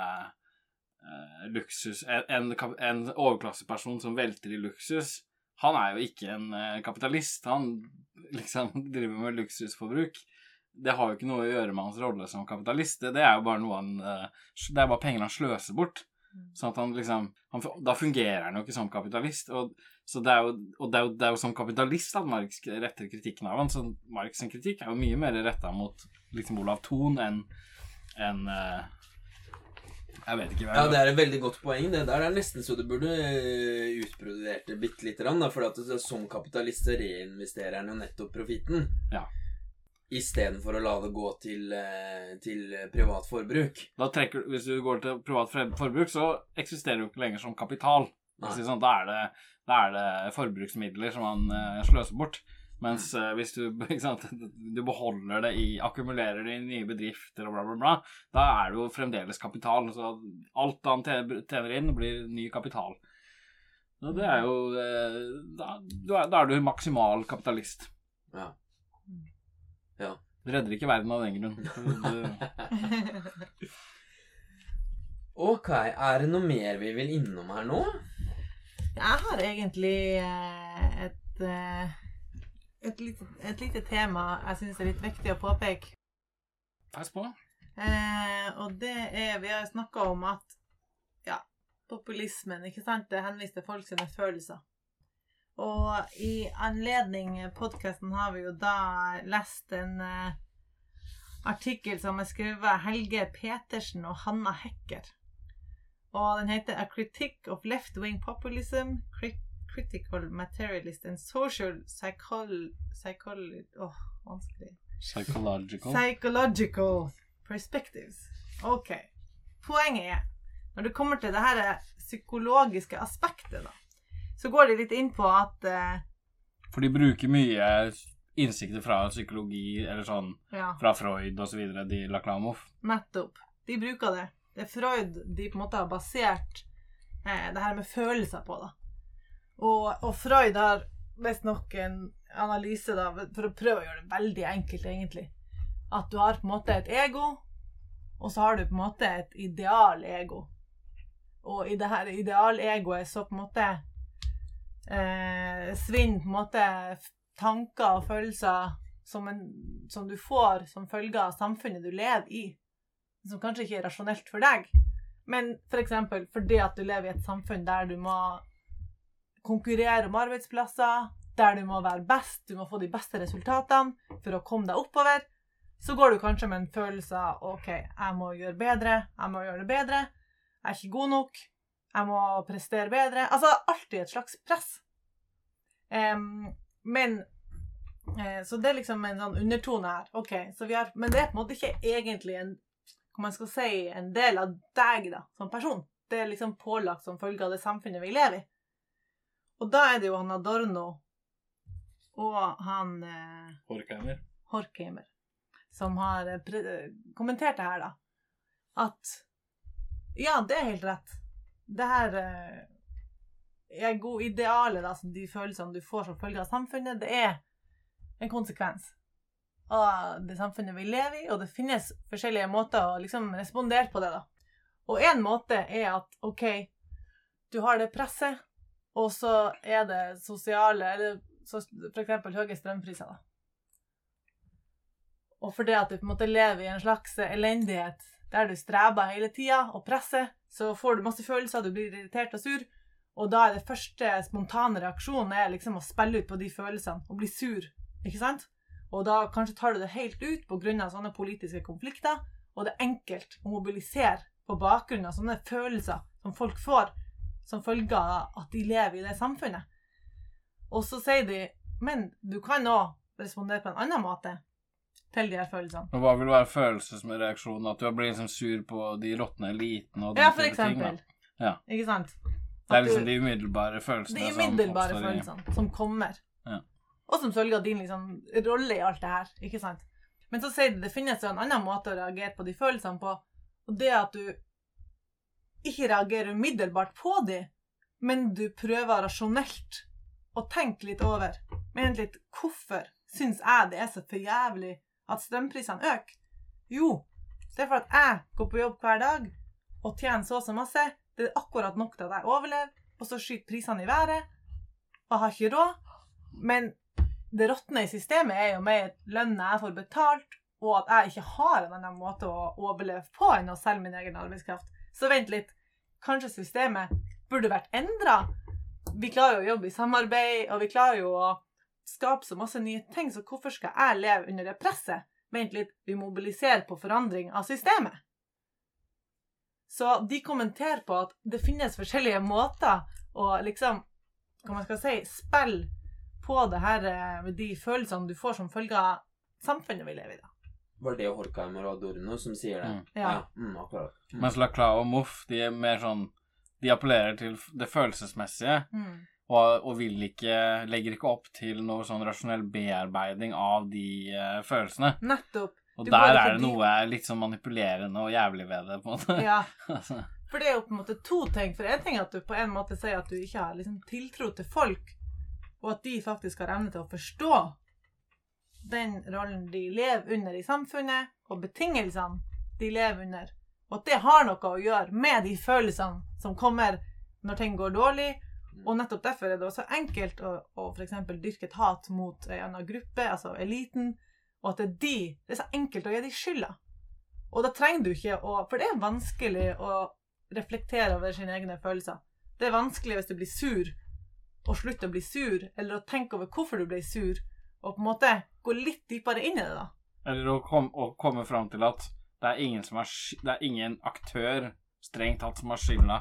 luksus en, en, overklasseperson som velter i luksus, han er jo ikke en eh, kapitalist. Han liksom driver med luksusforbruk. Det har jo ikke noe å gjøre med hans rolle som kapitalist. Det, det er jo bare noe han eh, Det er bare penger han sløser bort. Sånn at han liksom han, Da fungerer han jo ikke som kapitalist. Og, så det er jo, og det er jo, det er jo som kapitalist at Marx retter kritikken av han. Så Marx' kritikk er jo mye mer retta mot liksom Olav Thon enn en, eh, Jeg vet ikke hva Ja, det er et veldig godt poeng. Det der er nesten så du burde eh, utbrodert det bitte lite grann. For at som kapitalist så reinvesterer han jo nettopp profitten. Ja. Istedenfor å la det gå til, eh, til privat forbruk. Da trekker, hvis du går til privat forbruk, så eksisterer det jo ikke lenger som kapital. Sånn, da, er det, da er det forbruksmidler som man eh, sløser bort. Mens uh, hvis du, ikke sant, du beholder det i Akkumulerer det i nye bedrifter og bla, bla, bla, da er det jo fremdeles kapital. Så alt han tjener inn, blir ny kapital. Og det er jo eh, Da, du da er du maksimal kapitalist. Ja. Du redder ikke verden av den grunn. Ok, er det noe mer vi vil innom her nå? Jeg har egentlig eh, et et lite, et lite tema jeg syns er litt viktig å påpeke. Pass på. Eh, og det er Vi har snakka om at ja, populismen, ikke sant, det henviser til folk sine følelser. Og i anledning podkasten har vi jo da lest en eh, artikkel som er skrevet av Helge Petersen og Hanna Hekker. Og den heter A Critique of Left-Wing Populism, Cri Critical Materialist and Social Psychol... Psychol... Åh, vanskelig. Psychological. Psychological Perspectives. Ok. Poenget er, når det kommer til det her psykologiske aspektet, da, så går de litt inn på at uh, For de bruker mye innsikter fra psykologi, eller sånn Ja, fra Freud osv., de Laklamov. nettopp. De bruker det. Det er Freud de på en måte har basert eh, det her med følelser på, da. Og, og Freud har visstnok en analyse, da, for å prøve å gjøre det veldig enkelt, egentlig. At du har på en måte et ego, og så har du på en måte et ideal-ego. Og i det her idealegoet så på en måte eh, svinner på en måte tanker og følelser som, en, som du får som følge av samfunnet du lever i. Som kanskje ikke er rasjonelt for deg, men f.eks. For fordi at du lever i et samfunn der du må konkurrere om arbeidsplasser, der du må være best, du må få de beste resultatene for å komme deg oppover, så går du kanskje med en følelse av OK, jeg må gjøre bedre, jeg må gjøre det bedre, jeg er ikke god nok, jeg må prestere bedre. Altså alltid et slags press. Um, men eh, Så det er liksom en sånn undertone her. OK, så vi har Men det er på en måte ikke egentlig en hva man skal si, en del av deg da, som person. Det er liksom pålagt som følge av det samfunnet vi lever i. Og da er det jo han Adorno og han eh, Horkheimer. Horkheimer som har eh, kommentert det her, da. At ja, det er helt rett. Det her eh, er god idealet, da, som de følelsene du får som følge av samfunnet, det er en konsekvens av det samfunnet vi lever i, og det finnes forskjellige måter å liksom respondere på det, da. Og én måte er at OK, du har det presset, og så er det sosiale Eller f.eks. høye strømpriser, da. Og fordi at du på en måte lever i en slags elendighet der du streber hele tida og presser, så får du masse følelser, du blir irritert og sur, og da er det første spontane reaksjonen er liksom å spille ut på de følelsene og bli sur, ikke sant? Og da kanskje tar du det helt ut pga. sånne politiske konflikter, og det er enkelt å mobilisere på bakgrunn av sånne følelser som folk får som følge av at de lever i det samfunnet. Og så sier de men du kan òg respondere på en annen måte til de her følelsene. Og hva vil være følelsesreaksjonen? At du blir liksom sur på de råtne elitene og den Ja, for type ting, eksempel. Ja. Ikke sant? Det er liksom du- de umiddelbare følelsene de umiddelbare som følelsene som kommer. Ja. Og som følge av din liksom, rolle i alt det her. ikke sant? Men så sier de det finnes jo en annen måte å reagere på de følelsene på, og det at du ikke reagerer umiddelbart på de, men du prøver rasjonelt å tenke litt over. Men litt hvorfor syns jeg det er så for jævlig at strømprisene øker? Jo, det er for at jeg går på jobb hver dag og tjener så og så masse. Det er akkurat nok til at jeg overlever, og så skyter prisene i været. Og har ikke råd. Men det råtne i systemet er jo mer lønna jeg får betalt, og at jeg ikke har en annen måte å overleve på enn å selge min egen arbeidskraft. Så vent litt. Kanskje systemet burde vært endra? Vi klarer jo å jobbe i samarbeid, og vi klarer jo å skape så masse nye ting, så hvorfor skal jeg leve under det presset? Vent litt, vi mobiliserer på forandring av systemet. Så de kommenterer på at det finnes forskjellige måter å liksom, hva man skal si, spille på det her eh, med de følelsene du får som følge av samfunnet vi lever i. da. Var det Horkheimer og Adorno som sier det? Mm. Ja. mm, akkurat. Mm. Mens Laclau og Moff, de er mer sånn De appellerer til det følelsesmessige. Mm. Og, og vil ikke, legger ikke opp til noe sånn rasjonell bearbeiding av de uh, følelsene. Nettopp. Og Du der er det noe litt sånn manipulerende og jævlig ved det, på en måte. Ja. Altså, For det er jo på en måte to ting. For en ting er at du på en måte sier at du ikke har liksom tiltro til folk, og at de faktisk har evne til å forstå den rollen de lever under i samfunnet, og betingelsene de lever under. Og at det har noe å gjøre med de følelsene som kommer når ting går dårlig, Og nettopp derfor er det også enkelt å, å f.eks. dyrke et hat mot en annen gruppe, altså eliten, og at det er de Det er så enkelt å gi de skylda. Og da trenger du ikke å For det er vanskelig å reflektere over sine egne følelser. Det er vanskelig hvis du blir sur, å slutte å bli sur, eller å tenke over hvorfor du ble sur, og på en måte gå litt dypere inn i det, da. Eller å, kom, å komme fram til at det er ingen som er Det er ingen aktør strengt tatt som har skylda.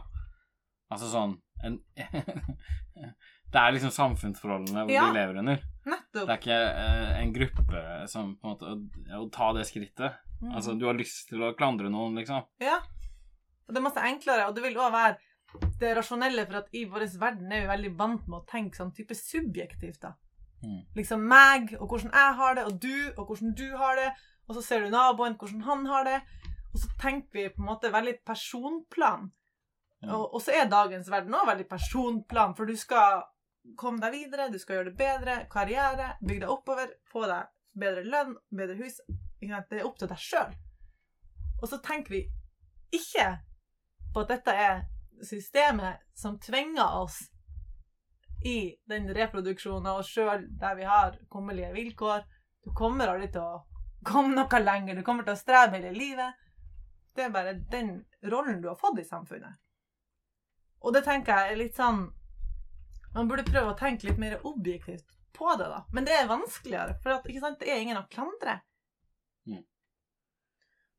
Altså sånn en, Det er liksom samfunnsforholdene Ja. vi lever under. Nettopp. Det er ikke eh, en gruppe som på en måte Å, å ta det skrittet. Mm. Altså, du har lyst til å klandre noen, liksom. Ja. Og det er masse enklere, og det vil òg være det rasjonelle, for at i vår verden er vi veldig vant med å tenke sånn type subjektivt, da. Mm. Liksom meg, og hvordan jeg har det, og du, og hvordan du har det, og så ser du naboen, hvordan han har det, og så tenker vi på en måte veldig personplan. Mm. Og, og så er dagens verden òg veldig personplan, for du skal komme deg videre, du skal gjøre det bedre, karriere, bygge deg oppover, få deg bedre lønn, bedre hus. Det er opp til deg sjøl. Og så tenker vi ikke på at dette er systemet som tvinger oss i den reproduksjonen av oss sjøl der vi har kummerlige vilkår. Du kommer aldri til å komme noe lenger. Du kommer til å streve hele livet. Det er bare den rollen du har fått i samfunnet. Og det tenker jeg er litt sånn Man burde prøve å tenke litt mer objektivt på det, da. Men det er vanskeligere, for at, det er ingen å klandre.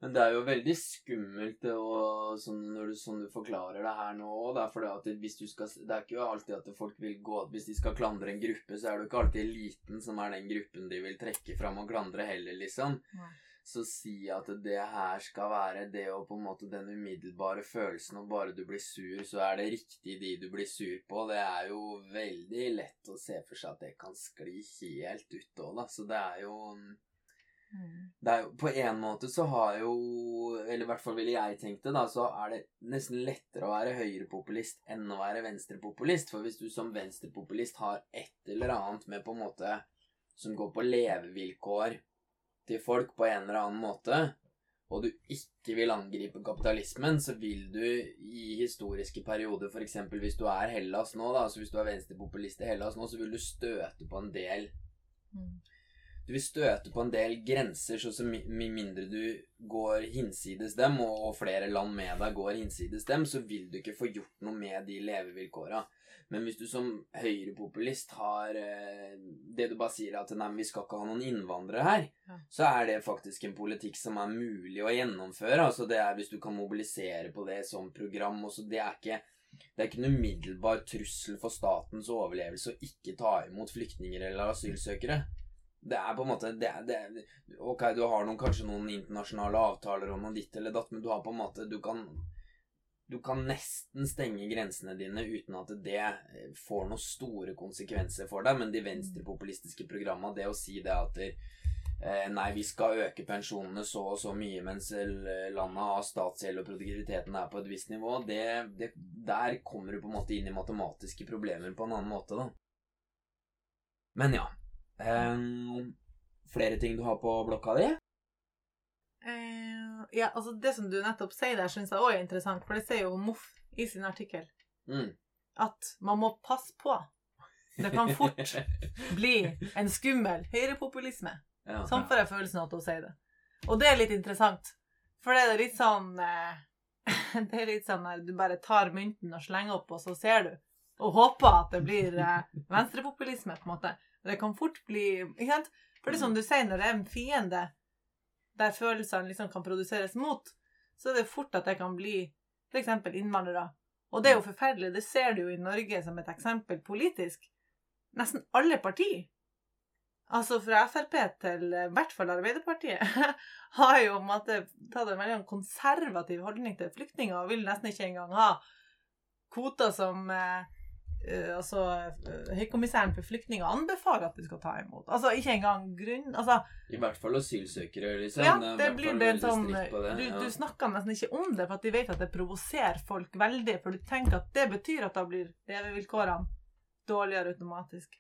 Men det er jo veldig skummelt og, sånn, når du, sånn du forklarer det her nå òg. Det, det er ikke alltid at folk vil gå Hvis de skal klandre en gruppe, så er det jo ikke alltid eliten som er den gruppen de vil trekke fram og klandre heller, liksom. Nei. Så si at det her skal være det og på en måte den umiddelbare følelsen, og bare du blir sur, så er det riktig de du blir sur på. Det er jo veldig lett å se for seg at det kan skli helt ut òg, da. Så det er jo er jo, På en måte så har jo Eller i hvert fall ville jeg tenkt det, da, så er det nesten lettere å være høyrepopulist enn å være venstrepopulist. For hvis du som venstrepopulist har et eller annet med på en måte som går på levevilkår til folk på en eller annen måte, og du ikke vil angripe kapitalismen, så vil du i historiske perioder, f.eks. hvis du er Hellas nå, da, altså hvis du er venstrepopulist i Hellas nå, så vil du støte på en del du vil støte på en del grenser, så med mindre du går hinsides dem, og flere land med deg går hinsides dem, så vil du ikke få gjort noe med de levevilkåra. Men hvis du som høyrepopulist har eh, det du bare sier at nei, vi skal ikke ha noen innvandrere her, Ja. så er det faktisk en politikk som er mulig å gjennomføre. Altså det er hvis du kan mobilisere på det som program. Også, det er ikke det er ikke en umiddelbar trussel for statens overlevelse å ikke ta imot flyktninger eller asylsøkere. Det er på en måte det det Ok, du har noen, kanskje noen internasjonale avtaler om noe ditt eller datt, men du har på en måte Du kan du kan nesten stenge grensene dine uten at det eh, får noen store konsekvenser for deg, men de venstrepopulistiske programma, det å si det at eh, nei, vi skal øke pensjonene så og så mye mens landet har statsgjeld og produktiviteten er på et visst nivå, det, det, der kommer du på en måte inn i matematiske problemer på en annen måte, da. Men ja. Ehm, flere ting du har på blokka di? Uh, ja, altså Det som du nettopp sier der, syns jeg òg er interessant, for det sier jo Moff i sin artikkel. Mm. At man må passe på. Det kan fort bli en skummel høyrepopulisme. ja. Sånn får jeg følelsen av at hun sier det. Og det er litt interessant. For det er litt sånn eh, Det er litt sånn at du bare tar mynten og slenger opp, og så ser du. Og håper at det blir eh, venstrepopulisme, på en måte. Det kan fort bli ikke sant? For det er som du sier, når det er en fiende der følelsene liksom kan produseres mot, så er det fort at det kan bli f.eks. innvandrere. Og det er jo forferdelig. Det ser du jo i Norge som et eksempel politisk. Nesten alle partier Altså fra Frp til i hvert fall Arbeiderpartiet har jo om at det tatt en veldig konservativ holdning til flyktninger og vil nesten ikke engang ha kvoter som eh, altså eh, Høykommissæren for flyktninger anbefaler at du skal ta imot. Altså ikke engang grunn... Altså, I hvert fall asylsøkere, liksom. ja, det blir det sånn det, du, ja. du snakker nesten ikke om det, for at de vet at det provoserer folk veldig. For du tenker at det betyr at da blir levevilkårene dårligere automatisk.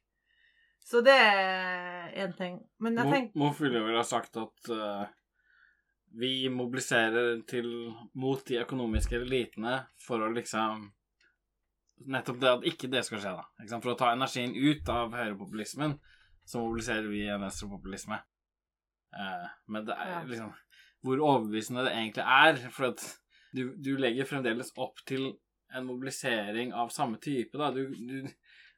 Så det er én ting. Men jeg tenker ville vel ha sagt at uh, vi mobiliserer til, mot de økonomiske elitene for å liksom nettopp det at ikke det skal skje, da. For å ta energien ut av høyrepopulismen, så mobiliserer vi en venstrepopulisme. Eh, men det er liksom Hvor overbevisende det egentlig er. For at du, du legger fremdeles opp til en mobilisering av samme type, da. Du, du,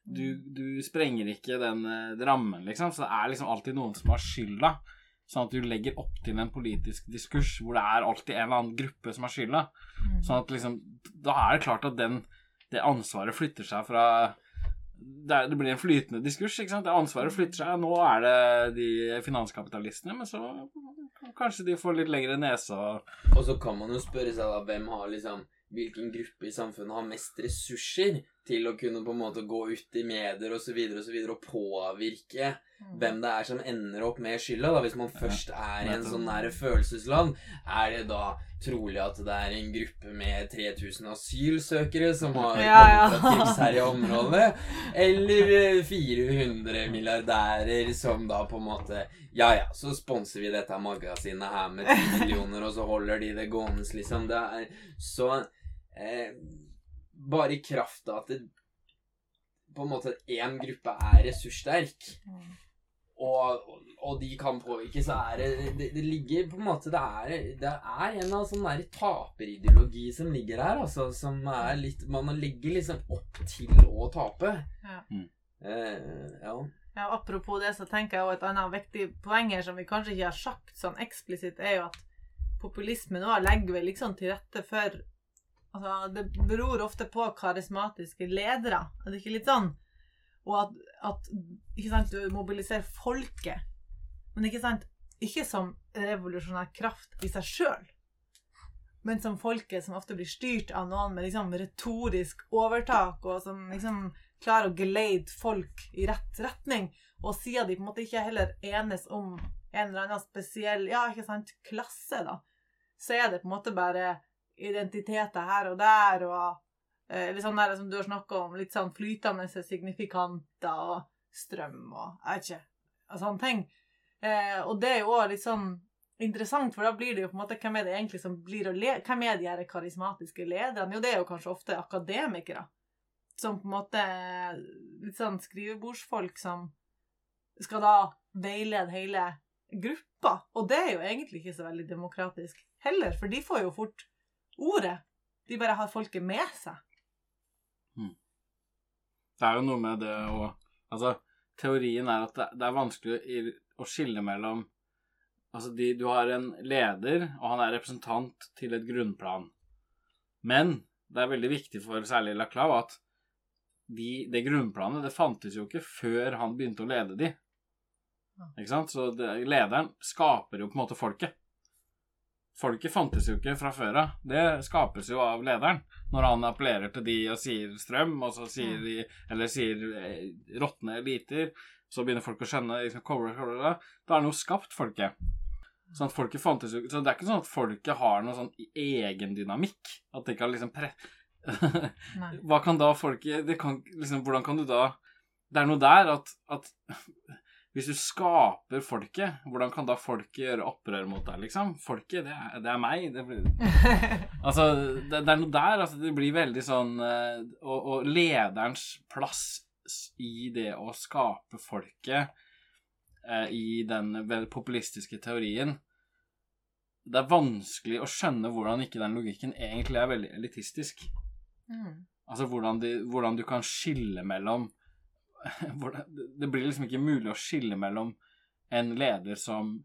du, du sprenger ikke den eh, rammen, liksom. Så det er liksom alltid noen som har skylda. Sånn at du legger opp til en politisk diskurs hvor det er alltid en eller annen gruppe som har skylda. Mm. Sånn at liksom Da er det klart at den, det ansvaret flytter seg fra det, det blir en flytende diskurs, ikke sant. Det ansvaret flytter seg. Nå er det de finanskapitalistene, men så kanskje de får litt lengre nese og Og så kan man jo spørre seg da hvem har liksom Hvilken gruppe i samfunnet har mest ressurser til å kunne på en måte gå ut i medier osv. og, så videre, og påvirke Mm. hvem det er som ender opp med skylda. da Hvis man først er i en sånn nære følelsesland, er det da trolig at det er en gruppe med 3000 asylsøkere som har Ja, ja. kommet fra krigsherja område, eller eh, 400 milliardærer som da på en måte Ja ja, så sponser vi dette magasinet her med 10 millioner, og så holder de det gående, liksom. Det er så eh, Bare i kraft av at det på en måte én gruppe er ressurssterk, Mm. og, og de kan påvirke, så er det Det, det ligger på en måte Det er, det er en av sånn der taperideologi som ligger her, altså. Som er litt Man legger liksom opp til å tape. Ja. Mm. Eh, ja. Ja, apropos det, så tenker jeg også et annet viktig poeng her som vi kanskje ikke har sagt sånn eksplisitt, er jo at populisme nå legger vel liksom til rette for Altså, det beror ofte på karismatiske ledere. Er det ikke litt sånn? Og at, at sant, du mobiliserer folket. Men ikke sant, ikke som revolusjonær kraft i seg sjøl, men som folket som ofte blir styrt av noen med liksom retorisk overtak, og som liksom klarer å geleide folk i rett retning. Og siden de på en måte ikke heller enes om en eller annen spesiell ja, ikke sant, klasse, da, så er det på en måte bare identiteter her og der, og eh, litt sånn der som du har snakka om, litt sånn flytende signifikanter og strøm og jeg vet ikke, og sånne ting. Eh, og det er jo òg litt sånn interessant, for da blir det jo på en måte Hvem er det egentlig som blir å le Hvem er de her karismatiske lederne? Jo, det er jo kanskje ofte akademikere. Som på en måte Litt sånn skrivebordsfolk som skal da veilede hele gruppa. Og det er jo egentlig ikke så veldig demokratisk heller, for de får jo fort ordet. De bare har folket med seg. Det er jo noe med det å Altså, teorien er at det, det er vanskelig å skille mellom Altså, de, du har en leder, og han er representant til et grunnplan. Men det er veldig viktig for særlig Laclau at de, det grunnplanet det fantes jo ikke før han begynte å lede de. Ikke sant? Så det, lederen skaper jo på en måte folket. Folket fantes jo ikke fra før av. Det skapes jo av lederen. Når han appellerer til de og sier strøm, og så sier de Eller sier eh, råtne eliter, så begynner folk å skjønne liksom, cover, cover, da. er det jo skapt folket. Sånn at folket fantes jo Så det er ikke sånn at folket har noen sånn egen dynamikk. At det kan liksom pre... Hva kan da folket det kan, liksom, Hvordan kan du da Det er noe der at, at hvis du skaper folket, hvordan kan da folket gjøre opprør mot deg, liksom? Folket, det er, det er meg. Det blir, altså, det, det er noe der. Altså, det blir veldig sånn eh, og, og lederens plass i det å skape folket eh, i den populistiske teorien Det er vanskelig å skjønne hvordan ikke den logikken egentlig er veldig elitistisk. Mm. Altså hvordan, de, hvordan du kan skille mellom Det blir liksom ikke mulig å skille mellom en leder som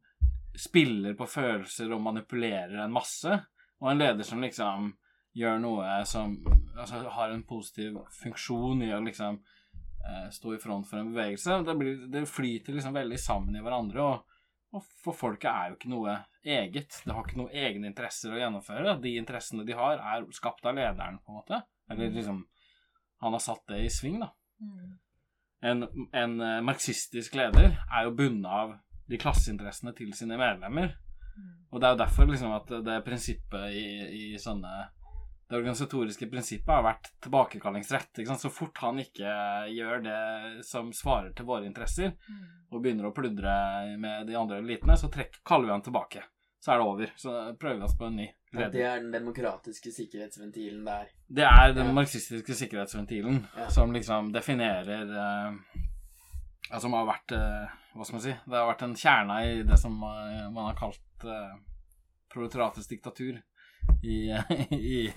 spiller på følelser og manipulerer en masse, og en leder som liksom gjør noe som altså, har en positiv funksjon i å liksom eh, stå i front for en bevegelse. Det, blir, det flyter liksom veldig sammen i hverandre, og, og for folket er jo ikke noe eget. Det har ikke noen egne interesser å gjennomføre. De interessene de har, er skapt av lederen, på en måte. Eller liksom Han har satt det i sving, da. Mm. En, en eh, marxistisk leder er jo bundet av de klasseinteressene til sine medlemmer. Mm. Og det er jo derfor liksom at det prinsippet i, i sånne Det organisatoriske prinsippet har vært tilbakekallingsrett. Så fort han ikke gjør det som svarer til våre interesser, Mm. og begynner å pludre med de andre elitene, så trekk, kaller vi han tilbake. så er det over. Så prøver vi oss på en ny. At det er den demokratiske sikkerhetsventilen der. Det er den Ja. marxistiske sikkerhetsventilen Ja. som liksom definerer eh, Altså Som har vært eh, Hva skal man si? Det har vært en kjerne i det som eh, man har kalt eh, proletariatets diktatur. I, i,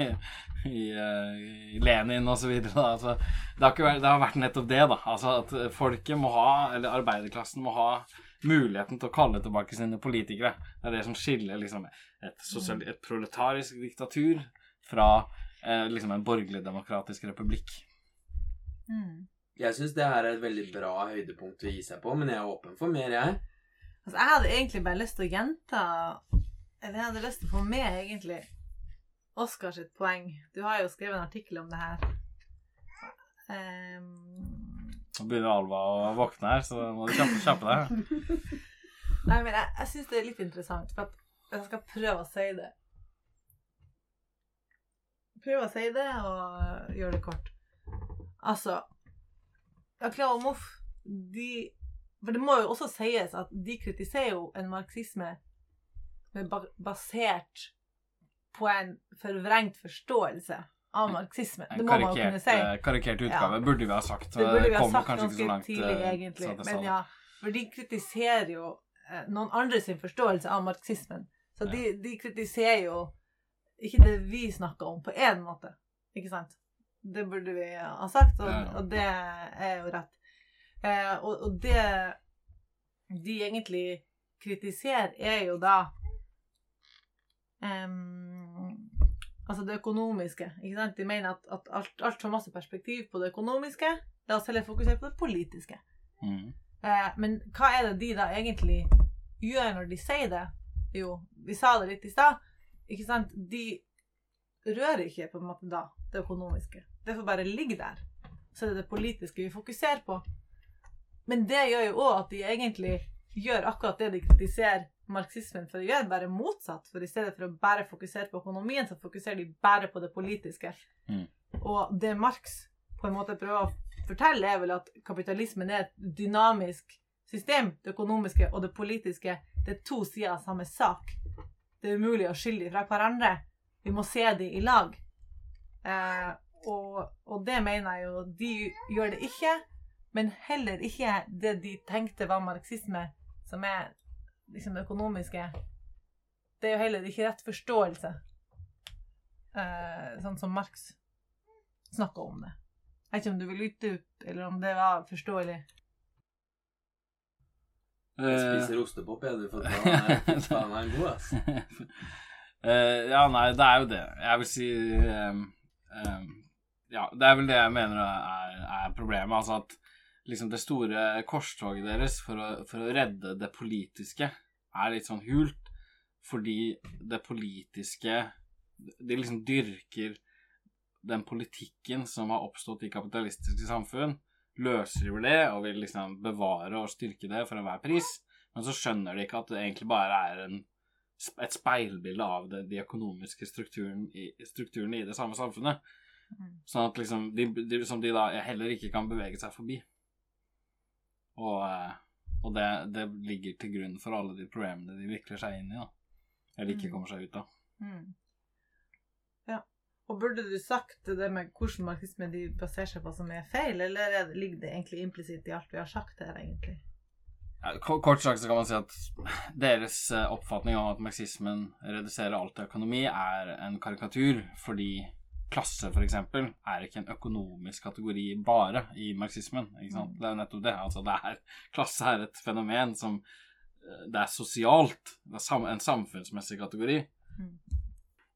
i, i Lenin og så videre. Altså, det, har vært, det har vært nettopp det, da. Altså at folket må ha, eller arbeiderklassen må ha muligheten til å kalle tilbake sine politikere. Det er det som skiller liksom, et, sosial, et proletarisk diktatur fra eh, liksom en borgerlig-demokratisk republikk. Mm. Jeg syns det her er et veldig bra høydepunkt å gi seg på, men jeg er åpen for mer, jeg. Altså, jeg hadde egentlig bare lyst til å gjenta Eller jeg hadde lyst til å få med, egentlig, Oskar sitt poeng. Du har jo skrevet en artikkel om det her. Ehm, Nå begynner Alva å våkne her, så må du kjappe, kjappe deg. Nei, men jeg, jeg syns det er litt interessant, for jeg skal prøve å si det. Prøve å si det og gjøre det kort. Altså Akla og Moff, de For det må jo også sies at de kritiserer jo en marxisme basert på en forvrengt forståelse av marxisme. Det må man jo kunne si. eh, karikert utgave Ja. burde vi ha sagt. Det burde vi ha sagt ganske langt, tidlig, eh, egentlig. Men ja, for de kritiserer jo eh, noen andre sin forståelse av marxismen. Så Ja. de, de kritiserer jo ikke det vi snakker om, på én måte. Ikke sant? Det burde vi ha sagt, og, og det er jo rett. Eh, og, og det de egentlig kritiserer, er jo da em, Altså det økonomiske. ikke sant? De mener at, at alt, alt har masse perspektiv på det økonomiske. La oss heller fokusere på det politiske. Mm. Eh, men hva er det de da egentlig gjør når de sier det? Jo, vi sa det litt i stad. Ikke sant? De rører ikke på en måte da det økonomiske. Det får bare ligge der. Så det er det politiske vi fokuserer på. Men det gjør jo òg at de egentlig gjør akkurat det de kritiserer marxismen for å gjøre, bare motsatt. For i stedet for å bare fokusere på økonomien, så fokuserer de bare på det politiske. Mm. Og det Marx på en måte prøver å fortelle, er vel at kapitalismen er et dynamisk system. Det økonomiske og det politiske det er to sider av samme sak. Det er umulig å skille dem fra hverandre. Vi må se dem i lag. Eh, og, og det mener jeg jo De gjør det ikke, men heller ikke det de tenkte var marxisme, som er liksom det økonomiske. Det er jo heller ikke rett forståelse, eh, sånn som Marx snakka om det. Jeg vet ikke om du vil utdype, eller om det var forståelig. Jeg Eh, spiser ostepop, er du, for faen er, faen er god, ass. Eh, ja, nei, det er jo det. Jeg vil si um, um, Ja, det er vel det jeg mener er, er problemet. Altså at liksom det store korstoget deres for å, for å redde det politiske er litt sånn hult, fordi det politiske De liksom dyrker den politikken som har oppstått i kapitalistiske samfunn, løsriver det og vil liksom bevare og styrke det for enhver pris, men så skjønner de ikke at det egentlig bare er en et speilbilde av det, de økonomiske strukturene i, i det samme samfunnet. Mm. Sånn at liksom de, de, som de da heller ikke kan bevege seg forbi. Og, eh, og det, det ligger til grunn for alle de problemene de vikler seg inn i, da. Eller ikke Mm. kommer seg ut av. Mm. Ja. Og burde du sagt det med hvordan marxisme de baserer seg på som er feil, eller er ligger det egentlig implisitt i alt vi har sagt her, egentlig? Ja, Kort sagt så kan man si at deres eh, oppfatning av at marxismen reduserer alt til økonomi, er en karikatur, fordi klasse, eksempel, er ikke en økonomisk kategori bare i marxismen. Ikke sant? Mm. Det er jo nettopp det. Altså, det er, klasse er et fenomen som eh, Det er sosialt. Det er en samfunnsmessig kategori. Mm.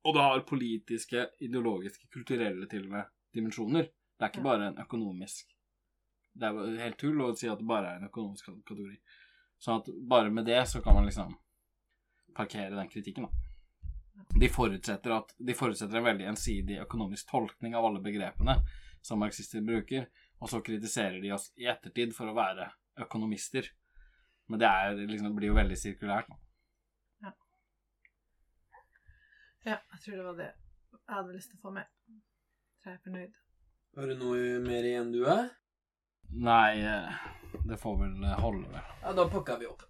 Og det har politiske, ideologiske, kulturelle til og med dimensjoner. Det er ikke bare en økonomisk Det er helt tull å si at det bare er en økonomisk kategori. Sånn at bare med det så kan man liksom parkere den kritikken, da. De forutsetter, at, de forutsetter en veldig ensidig økonomisk tolkning av alle begrepene som marxister bruker, og så kritiserer de oss i ettertid for å være økonomister. Men det er, liksom, det blir jo veldig sirkulært. Ja. Ja, jeg tror det var det jeg hadde lyst til å få med. Så jeg er fornøyd. Har du noe mer igjen, du, er? Nei, eh, det får vel holde, vel. Ja, da pakker vi opp.